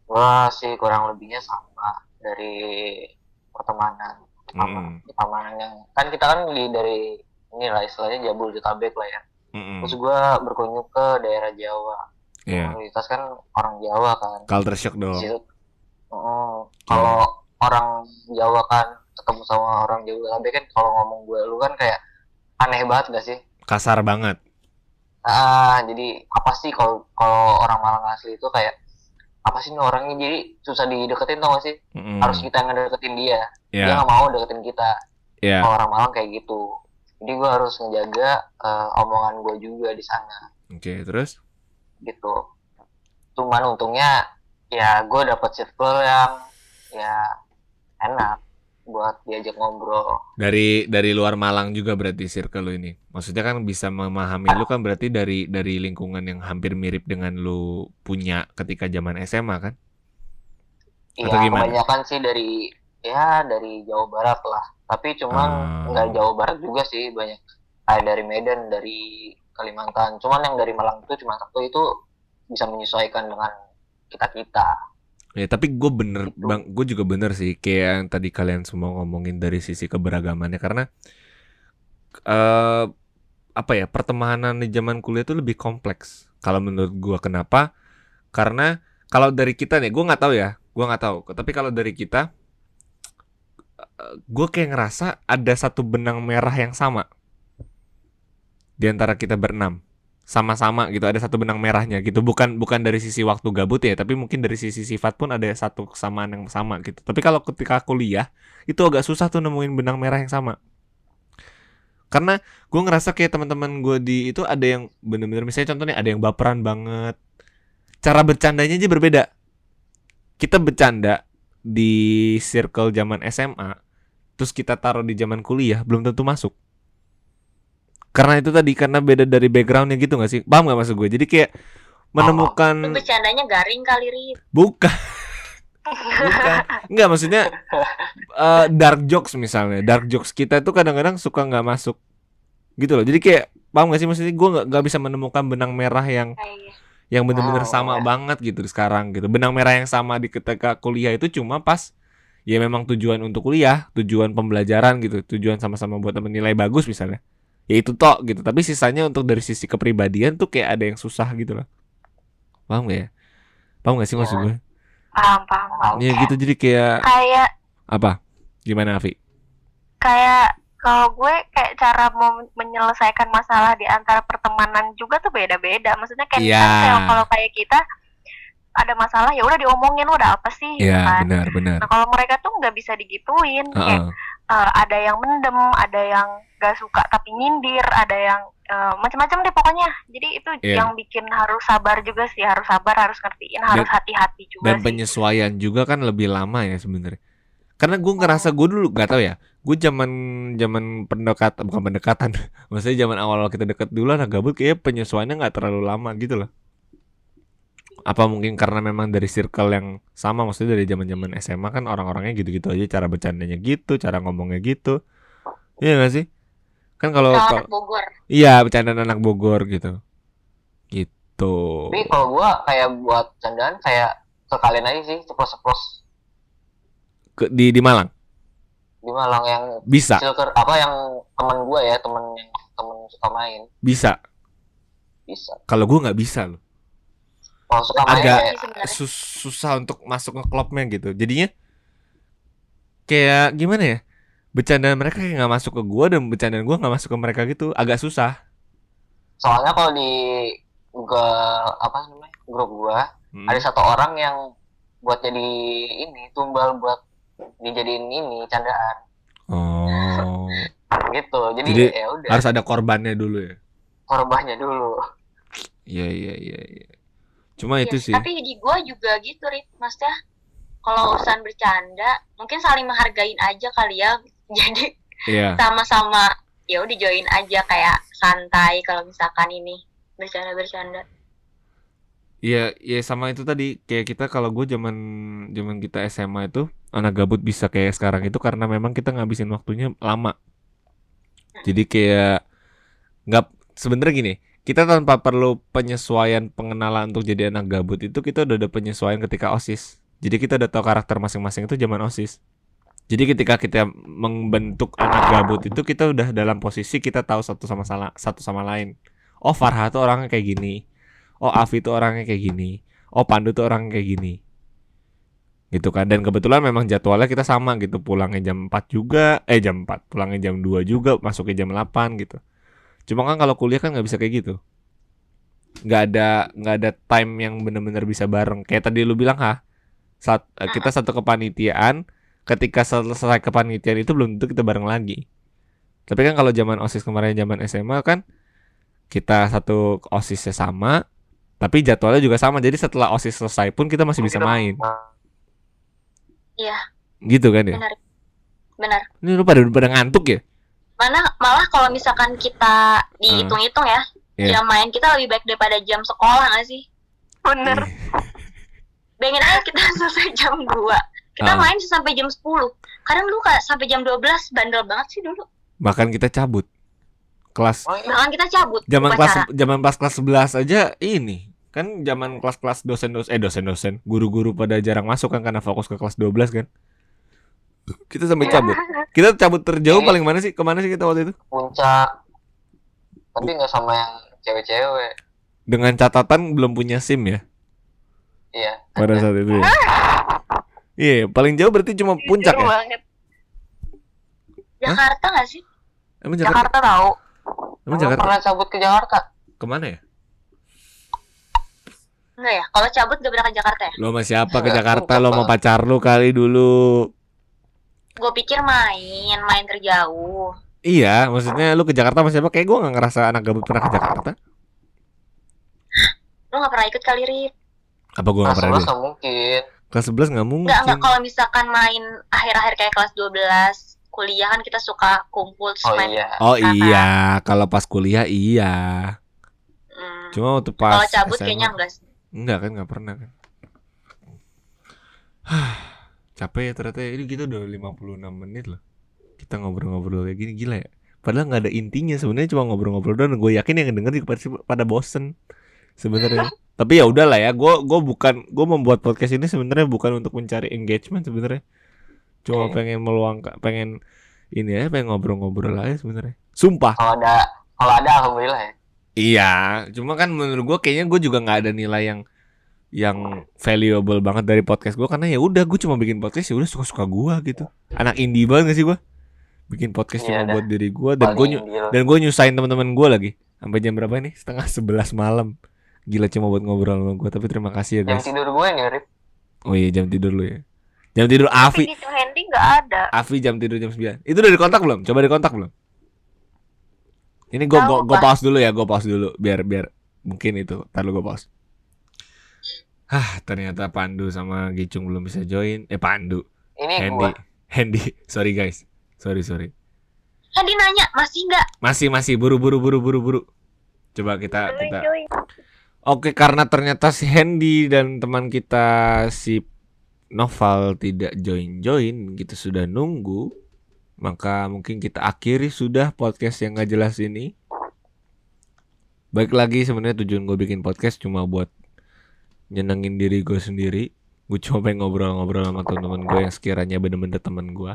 gua sih kurang lebihnya sama dari pertemanan. Mm-mm. pertemanan yang kan kita kan di dari ini lah istilahnya Jabodetabek lah ya Mm-mm. terus gua berkunjung ke daerah Jawa Iya. mayoritas kan orang Jawa kan Culture shock dong. situ mm, kalau orang Jawa kan ketemu sama orang Jabodetabek kan kalau ngomong gue lu kan kayak aneh banget gak sih Kasar banget. ah jadi apa sih kalau kalau orang Malang asli itu kayak apa sih nih orangnya jadi susah dideketin tau gak sih Mm-mm. harus kita yang ngedeketin dia dia Iya. nggak mau deketin kita Iya. kalau orang Malang kayak gitu jadi gue harus ngejaga eh, omongan gue juga di sana Oke, terus? gitu cuman untungnya ya gue dapet circle yang ya enak buat diajak ngobrol Dari dari luar Malang juga berarti circle lu ini. Maksudnya kan bisa memahami lu kan berarti dari dari lingkungan yang hampir mirip dengan lu punya ketika zaman SMA kan? Iya kebanyakan sih dari ya dari Jawa Barat lah tapi cuman Ah. nggak Jawa Barat juga sih banyak kayak dari Medan dari Kalimantan cuman yang dari Malang itu cuma satu itu bisa menyesuaikan dengan kita kita Ya tapi gue bener Gitu. bang, gue juga bener sih kayak yang tadi kalian semua ngomongin dari sisi keberagamannya karena eh apa ya pertemanan di zaman kuliah itu lebih kompleks. Kalau menurut gue kenapa? Karena kalau dari kita nih, gue nggak tahu ya, gue nggak tahu. Tapi kalau dari kita, gue kayak ngerasa ada satu benang merah yang sama. Di antara kita berenam. Sama-sama gitu ada satu benang merahnya gitu. Bukan bukan dari sisi waktu gabut ya tapi mungkin dari sisi sifat pun ada satu kesamaan yang sama gitu. Tapi kalau ketika kuliah itu agak susah tuh nemuin benang merah yang sama. Karena gue ngerasa kayak teman-teman gue di itu ada yang bener-bener misalnya contohnya ada yang baperan banget. Cara bercandanya aja berbeda. Kita bercanda di circle zaman SMA terus kita taruh di zaman kuliah belum tentu masuk. Karena itu tadi karena beda dari backgroundnya gitu gak sih? Paham gak maksud gue? Jadi kayak menemukan bercandanya garing kali Rit bukan. Bukan. Nggak maksudnya eh, dark jokes misalnya. Dark jokes kita itu kadang-kadang suka nggak masuk gitu loh. Jadi kayak paham gak sih? Maksudnya gue nggak nggak bisa menemukan benang merah yang Kayak yang bener-bener Oh, sama ya. banget gitu sekarang gitu. Benang merah yang sama di ketika kuliah itu cuma pas ya memang tujuan untuk kuliah tujuan pembelajaran gitu tujuan sama-sama buat menilai bagus misalnya. Ya itu tok gitu. Tapi sisanya untuk dari sisi kepribadian tuh kayak ada yang susah gitu loh. Paham gak ya? Paham gak sih maksud Ya. gue paham paham paham. Ya gitu. Jadi kayak kayak apa? Gimana Avi kayak kalau gue kayak cara mau menyelesaikan masalah di antara pertemanan juga tuh beda-beda. Maksudnya kayak kayak kalau kayak kita ada masalah ya udah diomongin udah apa sih ya kan. benar benar Nah kalau mereka tuh nggak bisa digituin, kayak Heeh. eh, ada yang mendem, ada yang gak suka tapi nyindir, ada yang eh, macam-macam deh pokoknya. Jadi itu Iya. yang bikin harus sabar juga sih, harus sabar, harus ngertiin, harus hati-hati juga dan sih. penyesuaian juga kan lebih lama ya sebenarnya karena gue ngerasa gue dulu gak tahu ya gue zaman zaman pendekatan bukan pendekatan maksudnya zaman awal-awal kita deket dulu anak gabut kayak penyesuaiannya nggak terlalu lama gitu loh apa mungkin karena memang dari circle yang sama maksudnya dari zaman zaman SMA kan orang-orangnya gitu-gitu aja cara bercandanya gitu cara ngomongnya gitu. Iya gak sih? Kan kalau anak Bogor. Iya bercandaan anak Bogor gitu. Gitu. Tapi kalau gua kayak buat candaan kayak ke kalian aja sih ceplos-ceplos. Ke- di di Malang? Di Malang yang bisa. circle apa yang teman gua ya temen yang temen suka main. Bisa. Bisa. Kalau gue nggak bisa loh main Agak- sus- susah untuk masuk ke klubnya gitu. Jadinya kayak gimana ya? Bercandaan mereka kayak nggak masuk ke gua dan bercandaan gua nggak masuk ke mereka gitu agak susah. Soalnya kalau di Google apa namanya grup gua Hmm. ada satu orang yang buat jadi ini tumbal buat dijadiin ini candaan. Oh. Gitu jadi, Jadi, ya udah. harus ada korbannya dulu ya? Korbannya dulu. Iya iya iya iya cuma Iya, itu sih Tapi di gua juga gitu, Rit. Maksudnya kalau urusan bercanda, mungkin saling menghargain aja kali ya. Jadi iya sama-sama ya udah join aja kayak santai kalau misalkan ini bercanda-bercanda. Iya, iya sama itu tadi kayak kita kalau gue zaman zaman kita SMA itu anak gabut bisa kayak sekarang itu karena memang kita ngabisin waktunya lama. Jadi kayak nggak sebenarnya gini, kita tanpa perlu penyesuaian pengenalan untuk jadi anak gabut itu kita udah ada penyesuaian ketika osis. Jadi kita udah tahu karakter masing-masing itu zaman osis. Jadi ketika kita membentuk anak gabut itu kita udah dalam posisi kita tahu satu sama salah satu sama lain. Oh Farha tuh orangnya kayak gini. Oh Afi tuh orangnya kayak gini. Oh Pandu tuh orangnya kayak gini. Gitu kan. Dan kebetulan memang jadwalnya kita sama gitu. Pulangnya jam 4 juga eh jam 4 pulangnya jam 2 juga masuknya jam 8 gitu cuma kan kalau kuliah kan nggak bisa kayak gitu. Nggak ada nggak ada time yang bener-bener bisa bareng. Kayak tadi lu bilang ha saat eh, kita satu kepanitiaan ketika selesai kepanitiaan itu belum tentu kita bareng lagi. Tapi kan kalau zaman osis kemarin zaman SMA kan kita satu osisnya sama tapi jadwalnya juga sama. Jadi setelah osis selesai pun kita masih bisa Kita- main. Iya, gitu kan ya? Benar. Benar. ini lu pada pada ngantuk ya Mana malah kalau misalkan kita dihitung-hitung ya, Iya. jam main kita lebih baik daripada jam sekolah nggak sih? Bener. Bayangin aja kita selesai jam 2 Kita Ah. main sampai jam 10 Kadang lu kayak sampai jam 12 bandel banget sih dulu bahkan kita cabut kelas Oh, iya. Bahkan kita cabut zaman kelas zaman pas kelas 11 aja ini kan zaman kelas-kelas dosen-dosen eh dosen-dosen guru-guru pada jarang masuk kan karena fokus ke kelas 12 kan kita sampai cabut. Kita cabut terjauh Iya. paling mana sih? Ke mana sih kita waktu itu? Puncak. Tapi nggak sama yang cewek-cewek. Dengan catatan belum punya sim ya? Iya. Pada saat itu ya? Iya paling jauh berarti cuma puncak Jujur ya? banget. Jakarta nggak sih? emang Jakarta? Jakarta tahu. emang Jakarta? pernah cabut ke Jakarta? Ke mana ya? Enggak ya? Kalau cabut gak pernah ke Jakarta ya? lo sama siapa ke Jakarta? lo mau pacar lu kali dulu Gue pikir main, main terjauh iya maksudnya lu ke Jakarta sama siapa kayak gua nggak ngerasa anak gabut pernah ke Jakarta Lu gak pernah ikut kali, Rif? apa gua nggak kelas pernah 11 deh nggak mungkin kelas 11 nggak mungkin Enggak, enggak. Kalau misalkan main akhir-akhir kayak kelas 12 Kuliah kan kita suka kumpul terus oh main iya Oh iya, kalau pas kuliah iya. Hmm. Cuma waktu pas Kalau cabut SMA, kayaknya enggak sih enggak kan nggak pernah kan. Capek ya ternyata ini kita udah 56 menit loh. Kita ngobrol-ngobrol kayak gini gila ya. Padahal nggak ada intinya sebenarnya cuma ngobrol-ngobrol doang. Gue yakin yang denger juga pada bosen sebenarnya. Tapi ya udahlah ya, gue gue bukan gue membuat podcast ini sebenarnya bukan untuk mencari engagement sebenarnya. Cuma pengen meluangkan, pengen ini ya, pengen ngobrol-ngobrol aja sebenarnya. Sumpah. kalau ada kalau ada alhamdulillah ya Iya, cuma kan menurut gua kayaknya gue juga nggak ada nilai yang yang valuable banget dari podcast gua karena ya udah gue cuma bikin podcast ya udah suka-suka gua gitu. Anak indie banget gak sih gua? Bikin podcast Iya cuma dah. buat diri gua dan gue dan gue nyusahin teman-teman gua lagi. Sampai jam berapa ini? Setengah sebelas malam. Gila cuma buat ngobrol sama gua tapi terima kasih ya jam guys. tidur gue nih Rip Oh iya jam tidur lu ya. Jam tidur Afi. tim Handy nggak ada. Afi jam tidur jam 9 Itu udah dikontak belum? Coba dikontak belum? Ini gue gue pause dulu ya, gue pause dulu biar biar mungkin itu. Ntar lu gue pause. Hah, ternyata Pandu sama Gicung belum bisa join. Eh Pandu, ini Handy, gue Handy. Sorry guys, sorry sorry. Dia nanya, masih enggak? Masih masih buru buru buru buru buru. Coba kita Join, kita. join. Oke, karena ternyata si Handy dan teman kita si Noval tidak join-join, kita sudah nunggu. Maka mungkin kita akhiri sudah podcast yang gak jelas ini. Baik lagi sebenarnya tujuan gue bikin podcast cuma buat nyenengin diri gue sendiri. Gue cuma pengen ngobrol-ngobrol sama teman-teman gue yang sekiranya bener-bener teman gue.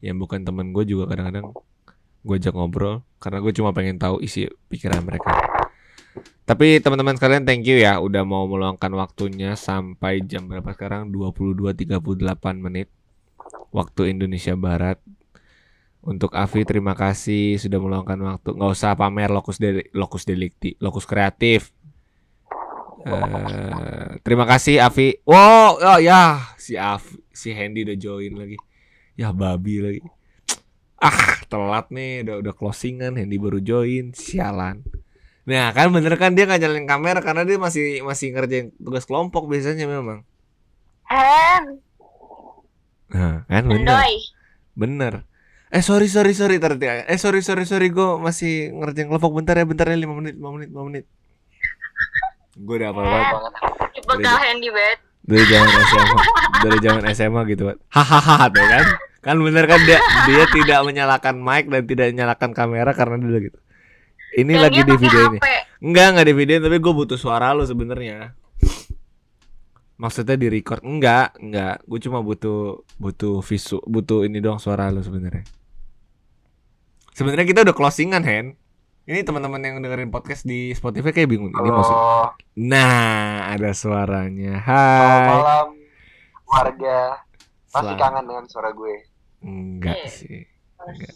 Yang bukan teman gue juga kadang-kadang gue ajak ngobrol karena gue cuma pengen tahu isi pikiran mereka. Tapi teman-teman sekalian thank you ya udah mau meluangkan waktunya sampai jam berapa sekarang 22.38 menit waktu Indonesia Barat. Untuk Afi terima kasih sudah meluangkan waktu. nggak usah pamer lokus deli, lokus delikti, lokus kreatif. Eh, terima kasih Afi. Wow, oh ya si Afi, si Handy udah join lagi. Ya babi lagi. Ah, telat nih, udah udah closingan, Handy baru join, sialan. Nah kan bener kan dia nggak nyalain kamera karena dia masih masih ngerjain tugas kelompok biasanya memang. Hen. Nah kan bener, bener. Eh sorry sorry sorry tadi. Eh sorry sorry sorry gue masih ngerjain kelompok bentar ya bentar ya lima menit lima menit lima menit. Gue udah apa banget Tipe kau handy banget. dari zaman SMA dari zaman SMA gitu kan. Hahaha tuh kan. Kan bener kan dia dia tidak menyalakan mic dan tidak menyalakan kamera karena dia gitu. ini Dan lagi di video ini. Enggak, enggak di video tapi gue butuh suara lu sebenarnya. Maksudnya di record enggak, enggak. Gue cuma butuh butuh visu, butuh ini doang suara lu sebenarnya. Sebenarnya kita udah closingan, Hen. Ini teman-teman yang dengerin podcast di Spotify kayak bingung ini maksud. Halo, Nah, ada suaranya. selamat Hai. malam warga. Masih Selamat. kangen dengan suara gue. Enggak Iya. sih. Enggak.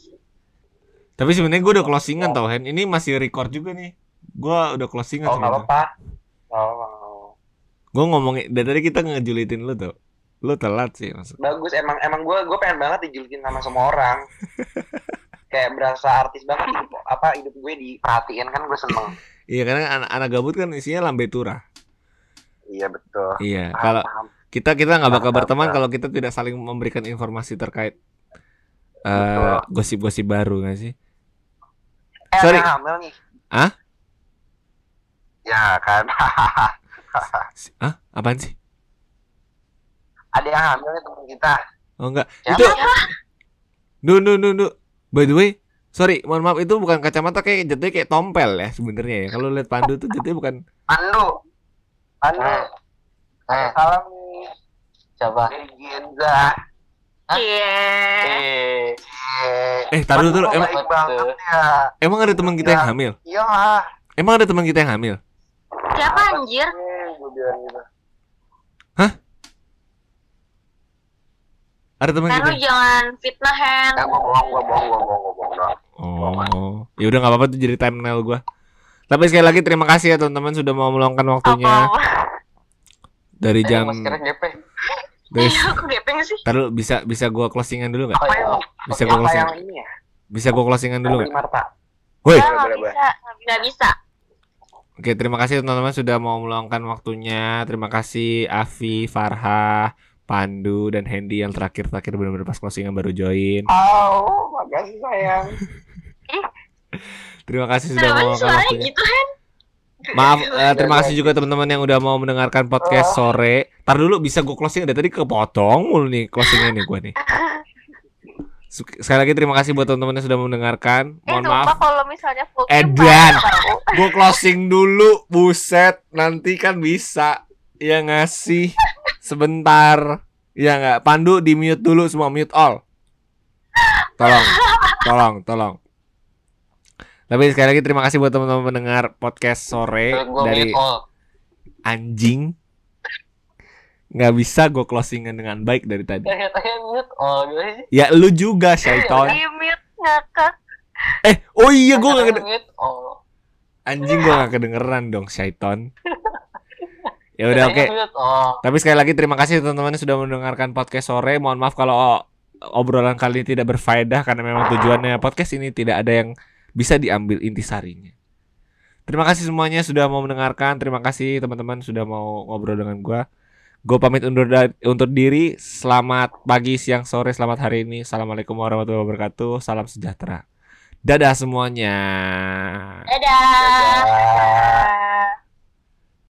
Tapi sebenarnya gue udah closingan tau Hen. Ini masih record juga nih. Gue udah closingan Oh, nggak sebenarnya. apa-apa. Nggak apa-apa. Gue ngomongin dari tadi kita ngejulitin lu tuh. Lu telat sih maksud. Bagus, emang emang gue gue pengen banget dijulukin sama semua orang. Kayak berasa artis banget. Apa hidup gue diperhatiin kan gue seneng. Iya karena anak, anak gabut kan isinya lambe turah. Iya betul. Iya. Kalau kita kita nggak bakal berteman kalau kita tidak saling memberikan informasi terkait eh, Betul. gosip-gosip baru nggak sih? Eh, sorry. hamil nih. Hah? Ya kan. Ah, apaan sih? ada yang hamil nih teman kita. Oh enggak. Siapa? Itu Nu nu nu nu. By the way, sorry, mohon maaf itu bukan kacamata kayak jatuhnya kayak tompel ya sebenarnya ya. Kalau lihat Pandu tuh jatuhnya bukan Pandu. Pandu. Eh. Eh, Salam nih dari Genza. Iya. Eh, Eh, Eh, taruh dulu. Emang, ya. emang ada teman kita yang Ya. hamil? Iya. Emang ada teman kita yang hamil? Siapa anjir? Eh, gitu. Ada teman kita. lu jangan fitnah, Hen. Ya, gue bohong, gue bohong, gue bohong, gue bohong doang. Oh, ya udah nggak apa-apa tuh jadi thumbnail gua. Tapi sekali lagi terima kasih ya teman-teman sudah mau meluangkan waktunya Apa? dari jam dari Iya, aku gepeng sih. Taruh bisa bisa gua closingan dulu nggak? Oh, iya. Bisa gua closing. yang ini ya? Bisa gua closingan dulu nggak? Marta. Woi. Enggak, nggak bisa. Nggak bisa. Oke, terima kasih teman-teman sudah mau meluangkan waktunya. Terima kasih Afi, Farha, Pandu dan Hendy yang terakhir-terakhir benar-benar pas closingan baru join. Oh, makasih sayang. Terima kasih sudah mau meluangkan waktunya. gitu, Hen? Maaf, eh, terima kasih juga teman-teman yang udah mau mendengarkan podcast sore. Tar dulu bisa gue closing dari tadi kepotong mulu nih closingnya nih gue nih. Sek- Sekali lagi terima kasih buat teman-teman yang sudah mendengarkan. Eh, Mohon sumpah maaf, kalau misalnya full Edan. gue closing dulu. Buset, nanti kan bisa. Ya ngasih sebentar. Ya nggak. Pandu di mute dulu semua mute all. Tolong, tolong, tolong. Tapi sekali lagi terima kasih buat teman-teman pendengar podcast sore dari anjing nggak bisa gue closingan dengan baik dari tadi ya lu juga Syaiton mute ngakak. eh oh iya gue nggak Tanya-tanya kede- mute all. anjing gue nggak kedengeran dong Syaiton ya udah oke. Tanya mute all. tapi sekali lagi terima kasih teman-teman yang sudah mendengarkan podcast sore. Mohon maaf kalau obrolan kali ini tidak berfaedah karena memang tujuannya podcast ini tidak ada yang bisa diambil intisarinya terima kasih semuanya sudah mau mendengarkan. Terima kasih teman-teman sudah mau ngobrol dengan gue gue pamit undur undur diri. Selamat pagi siang sore selamat hari ini. Assalamualaikum warahmatullahi wabarakatuh. Salam sejahtera. Dadah semuanya. Dadah. Dadah.